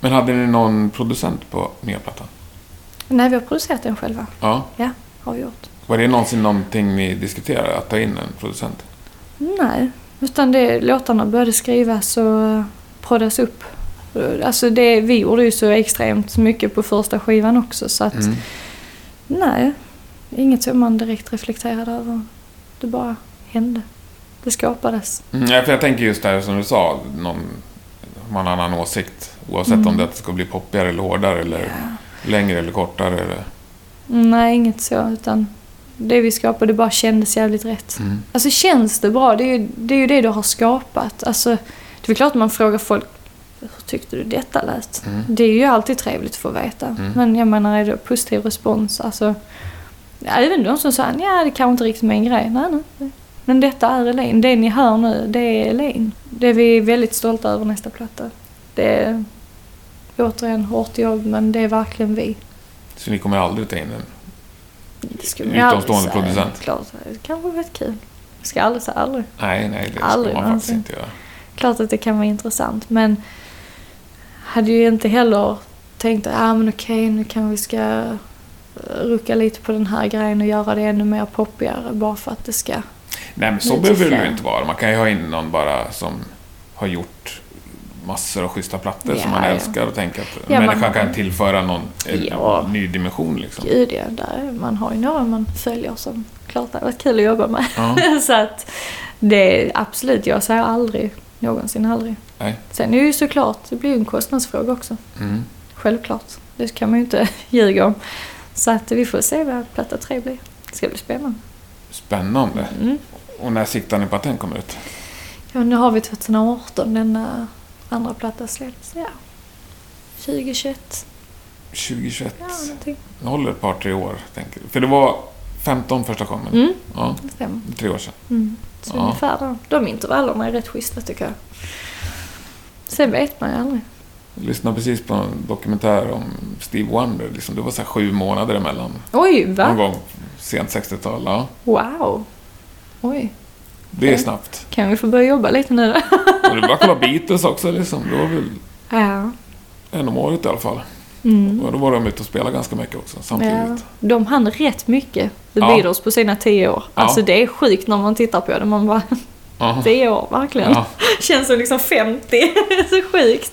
Men hade ni någon producent på nya plattan? Nej, vi har producerat den själva. Ja. Har vi gjort. Var det någonsin någonting ni diskuterade, att ta in en producent? Nej, utan det, låtarna började skrivas och proddas upp. Alltså det, vi gjorde ju så extremt mycket på första skivan också så att Mm. nej, inget som man direkt reflekterade över. Det bara hände. Det skapades. Mm, ja, för jag tänker just där som du sa, någon, man har en annan åsikt. Oavsett Mm. om det ska bli poppigare eller hårdare eller längre eller kortare. Eller... Nej, inget så utan det vi skapade bara kändes jävligt rätt. Mm. Alltså känns det bra, det är ju det, är ju det du har skapat. Alltså, det är klart att man frågar folk hur tyckte du detta lät? Mm. Det är ju alltid trevligt att få veta. Mm. Men jag menar, är det positiv respons? Alltså, även de som säger ja det kanske inte riktigt min grej. Nej, nej. Men detta är Elaine. Det ni hör nu, det är Elaine. Det är vi väldigt stolta över nästa platta. Det är återigen hårt jobb, men det är verkligen vi. Så ni kommer aldrig ta in en... Utomstående producent. Klart, det kanske var vet kul. Jag ska aldrig säga aldrig. Nej, nej, det ska Aldrig man faktiskt inte göra. Klart att det kan vara intressant, men hade ju inte heller tänkt att ah, men okej, nu kan vi ska eh, rucka lite på den här grejen och göra det ännu mer poppigare bara för att det ska... Nej, men så behöver det ju inte vara. Man kan ju ha in någon bara som har gjort massor av schyssta plattor Ja, som man ja. älskar och tänker att Ja, människan man- kan tillföra någon en Ja. ny dimension liksom. Gud ja, där, man har ju några man följer som klart hade varit kul att jobba med. <laughs> Så att det är absolut, jag säger aldrig, någonsin aldrig. Nej. Sen är det ju såklart, det blir ju en kostnadsfråga också. Mm. Självklart. Det kan man ju inte <laughs> ljuga om. Så att vi får se vad platta tre blir. Det ska bli spännande. Spännande. Mm. Och när siktar ni på att den kommer ut? Ja, nu har vi 2018, denna andra platta släpps. Ja. 2021. 2021? Ja, någonting. Det håller ett par, tre år, tänker. För det var 15 första gången. Mm, Ja, det stämmer. tre år sedan. Mm. Så Ja. ungefär. De intervallerna är rätt schyssta tycker jag. Sen vet man ju aldrig. Jag lyssnade precis på en dokumentär om Steve Wonder. Liksom, det var så här sju månader emellan. Oj, Någon va? gång sent 60-tal. Ja, Wow. Oj. det är snabbt. Kan vi få börja jobba lite nu då? <laughs> Och det är bara att kolla Beatles också. Liksom. Det var väl ja. en om året i alla fall. Mm. Och då var de ute och spelade ganska mycket också samtidigt. Ja. De hann rätt mycket, The Ja. Beatles, på sina tio år. Alltså det är sjukt när man tittar på det. Man bara, <laughs> Ja. tio år, verkligen. Ja. <laughs> Känns som liksom 50. <laughs> så sjukt.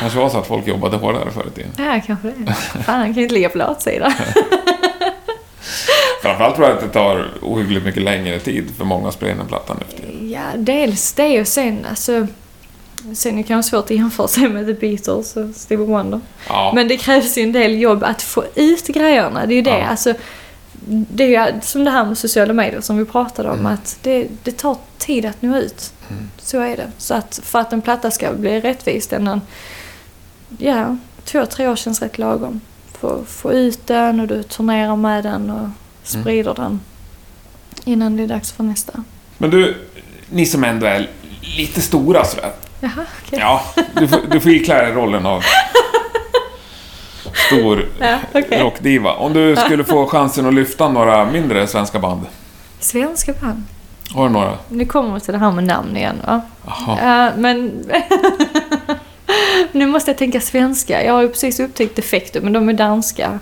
kanske var så att folk jobbade hårdare förr i tiden. Ja, kanske det. Fan, han kan ju inte ligga på latsida. <laughs> Framförallt tror jag att det tar ohyggligt mycket längre tid för många att spela in en platta nu för tiden. Ja, dels det och sen alltså... Sen är det kanske svårt att jämföra sig med The Beatles och Stevie Wonder. Ja, Men det krävs ju en del jobb att få ut grejerna. Det är ju det. Ja. Alltså, det är som det här med sociala medier som vi pratade om. Mm. Att det, det tar tid att nå ut. Mm. Så är det. Så att för att en platta ska bli rättvis, den en, ja, två, tre år känns rätt lagom. Få, få ut den och du turnerar med den och sprider den innan det är dags för nästa. men du, ni som ändå är lite stora sådär. Jaha, okej. Ja, du får, du får iklä dig rollen av stor Ja, okej. rockdiva. Om du skulle få chansen att lyfta några mindre svenska band. Svenska band. Har du några? Nu kommer vi till det här med namn igen va? Jaha. Ja, men... <laughs> nu måste jag tänka svenska. Jag har ju precis upptäckt Defecto, men de är danska.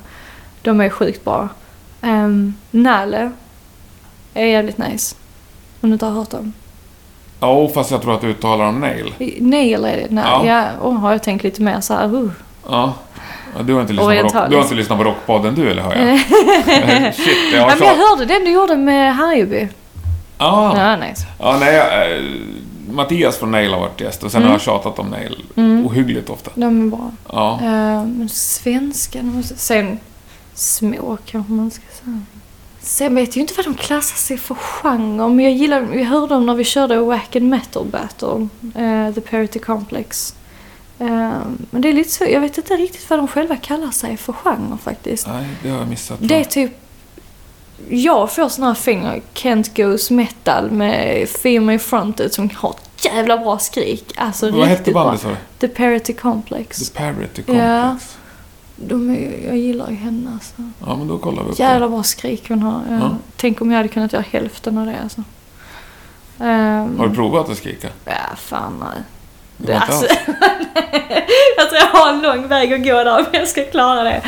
De är sjukt bra. Um, Nalle är jävligt nice. Om du inte har hört dem. Ja, fast jag tror att du uttalar dem Nail. Nail är det. Nej, Ja. ja. och har jag tänkt lite mer så här, uh. Ja. ja du, har inte lyssnat på rock, du har inte lyssnat på Rockpodden du, eller hör jag? <laughs> Shit, jag har ja, men jag hörde den du gjorde med Harjeby. Ja. Ja, nice. Ja, nej, jag, eh, Mattias från Nail har varit gäst och sen Mm. har jag tjatat om Nail Mm. ohyggligt ofta. De är bra. Ja. Uh, men svenska, nu måste sen små kanske man ska säga. Sen vet jag ju inte vad de klassar sig för genre, men jag gillar, vi hörde dem när vi körde Wack and Metal Battle, eh, The Parity Complex. Eh, men det är lite så, jag vet inte riktigt vad de själva kallar sig för genre faktiskt. Nej, det har jag missat. Det är typ, jag får såna här fingrar, Kent Goes Metal med Female Fronted som har ett jävla bra skrik. Alltså Vad hette riktigt bra. bandet sa? The Parity Complex. The Parity Ja. Complex. De är, jag gillar ju henne alltså. Ja, men då kollar vi upp. Jävla bra skrik hon har. Ja. Ja. Tänk om jag hade kunnat göra hälften av det alltså. Ehm, Har du provat att skrika? Ja, fan nej. Det alltså, <laughs> jag tror jag har en lång väg att gå där om jag ska klara det.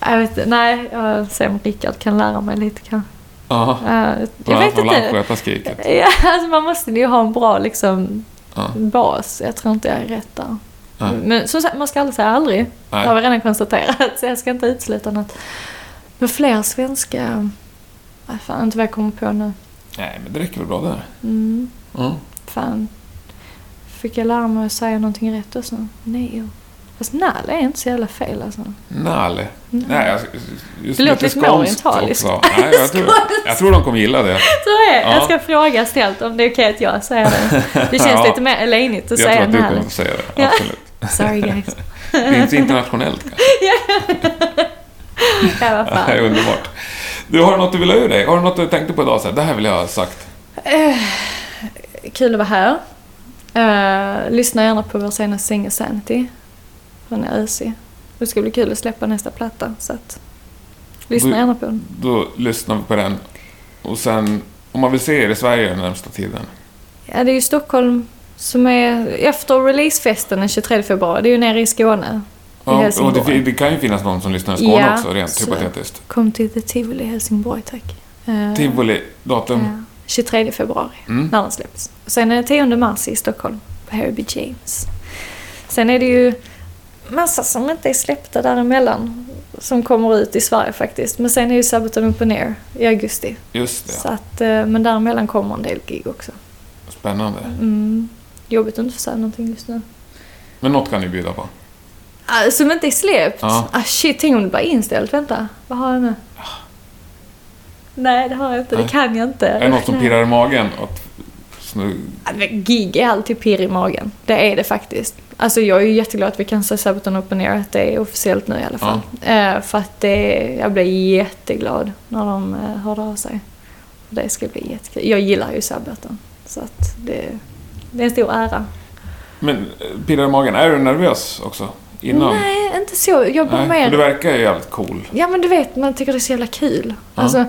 Jag vet nej, jag ser om Rickard kan lära mig lite kanske. Ja. Uh, jag vet inte. skriket. Ja, alltså man måste ju ha en bra liksom, Ja. bas. Jag tror inte jag är rätt där. Nej. Men som sagt, man ska aldrig säga aldrig. Det har vi Nej. redan konstaterat, så jag ska inte utesluta något. Men fler svenska... Nej, fan inte vad jag kommer på nu. Nej, men det räcker väl bra där. Mm, Ja. fan. Fick jag lära mig att säga någonting rätt också? Nej. Fast Nalle är inte så jävla fel alltså. Nalle. Nej, jag, just Det låter lite orientaliskt. Nej, jag, tror, jag tror de kommer gilla det. Så är det. Ja. Jag ska fråga ställt om det är okej att jag säger det. Det känns <laughs> Ja. lite mer elenigt att Jag tror säga att du kommer få säga det. Ja. Absolut. <laughs> Sorry guys. Det är inte så internationellt kanske. <laughs> Ja, vad Det är fan. underbart. Du, har du något du vill ha ur dig? Har du något du tänkte på idag? Så här, det här vill jag ha sagt. Eh, kul att vara här. Eh, lyssna gärna på vår senaste singel Sanity. Den är ösig. Det ska bli kul att släppa nästa platta. Så att, lyssna Du- gärna på den. Då lyssnar vi på den. Och sen, om man vill se er i Sverige den närmsta tiden. Ja, det är ju Stockholm som är efter releasefesten den 23 februari. Det är ju nere i Skåne. I Ja, och det, det kan ju finnas någon som lyssnar i Skåne Ja, också, rent hypotetiskt. Kom till The Tivoli i Helsingborg tack. Eh, Tivoli, datum? ja, 23 februari Mm. när den släpps. Och sen är det 10 mars i Stockholm på Harry B. James. Sen är det ju massa som inte är släppta däremellan. Som kommer ut i Sverige faktiskt. Men sen är ju Sabaton Open Air i augusti. Just det. Så att, eh, men däremellan kommer en del gig också. Spännande. Mm. Jobbigt att inte få säga någonting just nu. Men något kan ni bjuda på. Ah, som inte är släppt? Ja. Ah, shit, tänk om det bara är inställt. Vänta, vad har jag nu? Nej, det har jag inte. Det Nej. kan jag inte. Är det något som pirrar i magen? Att snu... Ja, Gig är alltid pirr i magen. Det är det faktiskt. Alltså jag är ju jätteglad att vi kan säga Sabaton Open Air, att det är officiellt nu i alla fall. Eh, för att det, jag blev jätteglad när de eh, hörde av sig. Det ska bli jättekul. Jag gillar ju Sabaton. Så att det, det är en stor ära. Men eh, pirrar i magen, är du nervös också? Innan? Nej, inte så. Jag bara mer... du verkar ju jävligt cool. Ja men du vet, man tycker det är så jävla kul. Ja. Alltså,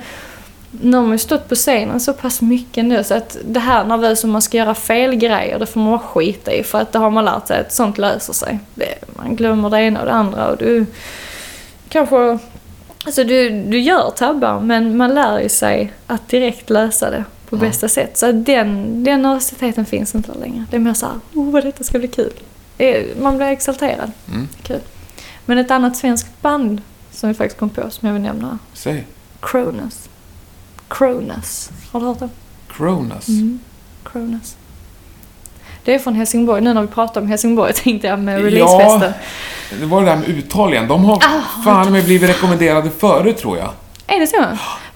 nu har man ju stått på scenen så pass mycket nu så att det här nervösa om man ska göra fel grejer, det får man bara skita i. För att det har man lärt sig att sånt löser sig. Det, man glömmer det ena och det andra och du kanske... Alltså du, du gör tabbar men man lär ju sig att direkt lösa det på Ja. bästa sätt. Så den, den nervositeten finns inte längre. Det är mer såhär, oh vad detta ska bli kul. Man blir exalterad. Mm. Kul. Men ett annat svenskt band som vi faktiskt kom på som jag vill nämna. Säg. Cronus. Cronus. Har du hört det? Cronus. Mm. Cronus. Det är från Helsingborg. Nu när vi pratar om Helsingborg <laughs> tänkte jag med Ja. releasefesten. Det var det där med uttal igen. De har Ah, fan med blivit rekommenderade förut tror jag. Är det så?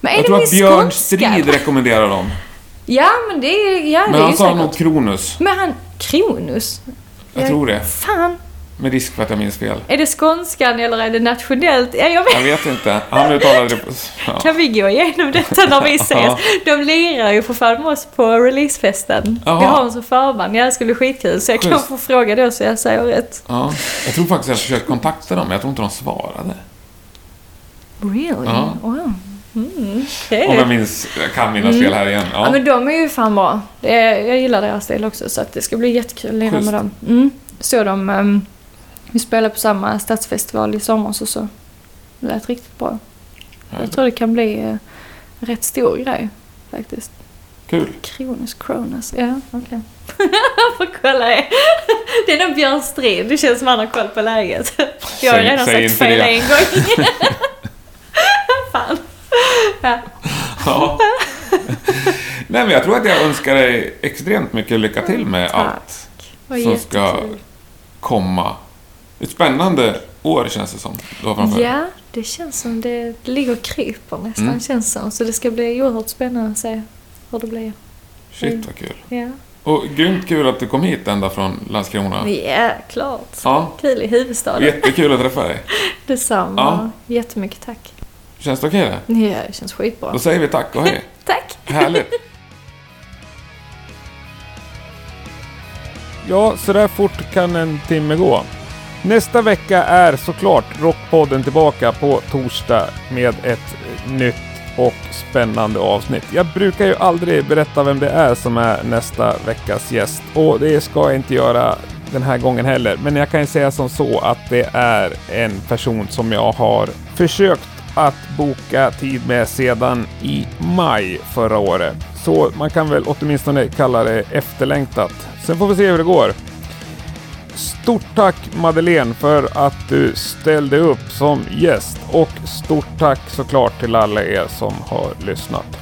Men är jag det tror att Björn? Strid rekommenderar dem. Ja, men det är, ja, det Men är han ju sa nog Kronus. Men han... Kronus? Jag tror det. Fan. Med risk för att jag minns fel. Är det skånskan eller är det nationellt? Ja, jag vet. Jag vet inte. Han uttalade det på... Ja. Kan vi gå igenom detta när vi ses? De lirar ju för fan med oss på releasefesten. Jaha. Vi har dem som förband. Ja, det skulle bli skitkul. Så jag kan Schysst. få fråga då så jag säger rätt. ja. Jag tror faktiskt jag försökte kontakta dem, men jag tror inte de svarade. Really? Ja. Wow. Mm, okej. Om jag minns, jag kan minnas fel här igen. Ja. Ja. men de är ju fan bra. Är, jag gillar deras stil också så att det ska bli jättekul att lira med dem. Mm. Så de... Um, vi spelade på samma stadsfestival i somras och så. Det lät riktigt bra. Jag tror det kan bli en rätt stor grej faktiskt. Kul. Kronus, Cronus. Ja, okej. Jag <laughs> får kolla det. Det är nog Björn Strid. Det känns som han har koll på läget. Jag har redan sagt fel en gång. <laughs> Fan. Ja. Ja. Nej, men jag tror att jag önskar dig extremt mycket lycka till med Tack. allt som ska komma. Ett spännande år känns det som du har framför. Ja, det känns som det, det ligger och kryper nästan Mm. känns som. Så det ska bli oerhört spännande att se hur det blir. Shit vad kul. Ja, Och grymt kul att du kom hit ända från Landskrona. ja klart. Ja, Kul i huvudstaden. jättekul att träffa dig. <laughs> Detsamma. Jättemycket tack. Känns det okej det? Ja, det känns skitbra. Då säger vi tack och hej. <laughs> Tack! Härligt. <laughs> Ja, så där fort kan en timme gå. Nästa vecka är såklart Rockpodden tillbaka på torsdag med ett nytt och spännande avsnitt. Jag brukar ju aldrig berätta vem det är som är nästa veckas gäst och det ska jag inte göra den här gången heller. Men jag kan ju säga som så att det är en person som jag har försökt att boka tid med sedan i maj förra året. Så man kan väl åtminstone kalla det efterlängtat. Sen får vi se hur det går. Stort tack Madeleine för att du ställde upp som gäst och stort tack såklart till alla er som har lyssnat.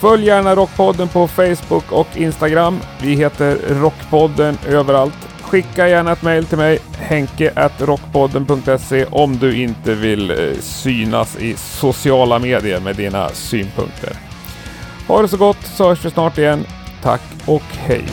Följ gärna Rockpodden på Facebook och Instagram. Vi heter Rockpodden överallt. Skicka gärna ett mail till mig, henke.rockpodden.se om du inte vill eh, synas i sociala medier med dina synpunkter. Ha det så gott så hörs vi snart igen. Tack och hej!